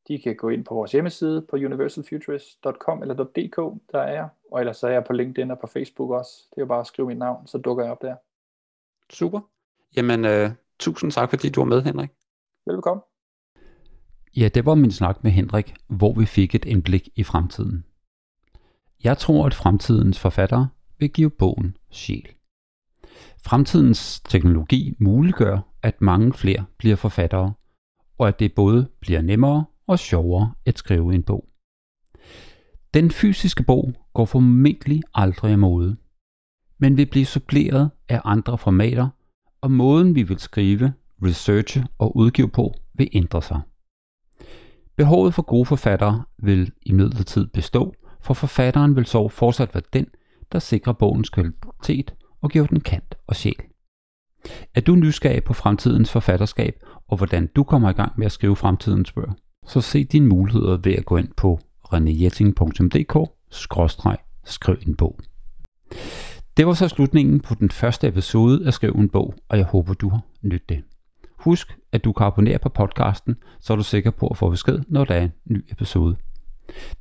De kan gå ind på vores hjemmeside på universalfuturist.com eller .dk, der er jeg. Og ellers så er jeg på LinkedIn og på Facebook også. Det er jo bare at skrive mit navn, så dukker jeg op der. Super. Jamen, øh, tusind tak, fordi du var med, Henrik. Velkommen. Ja, det var min snak med Henrik, hvor vi fik et indblik i fremtiden. Jeg tror, at fremtidens forfattere vil give bogen sjæl. Fremtidens teknologi muliggør, at mange flere bliver forfattere, og at det både bliver nemmere og sjovere at skrive en bog. Den fysiske bog går formentlig aldrig af mode, men vil blive suppleret af andre formater, og måden vi vil skrive, researche og udgive på vil ændre sig. Behovet for gode forfattere vil imidlertid bestå, for forfatteren vil så fortsat være den, der sikrer bogens kvalitet og giver den kant og sjæl. Er du nysgerrig på fremtidens forfatterskab og hvordan du kommer i gang med at skrive fremtidens bøger, så se dine muligheder ved at gå ind på renéjetting.dk-skriv en bog. Det var så slutningen på den første episode af Skriv en bog, og jeg håber, du har nydt det. Husk, at du kan abonnere på podcasten, så er du sikker på at få besked, når der er en ny episode.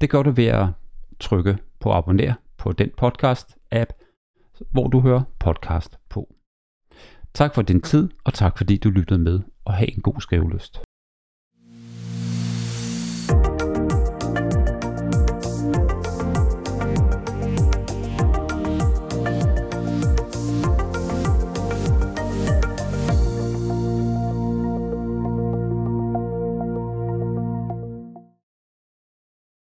Det gør du ved at trykke på abonner på den podcast-app, hvor du hører podcast på. Tak for din tid, og tak fordi du lyttede med, og have en god skrivelyst.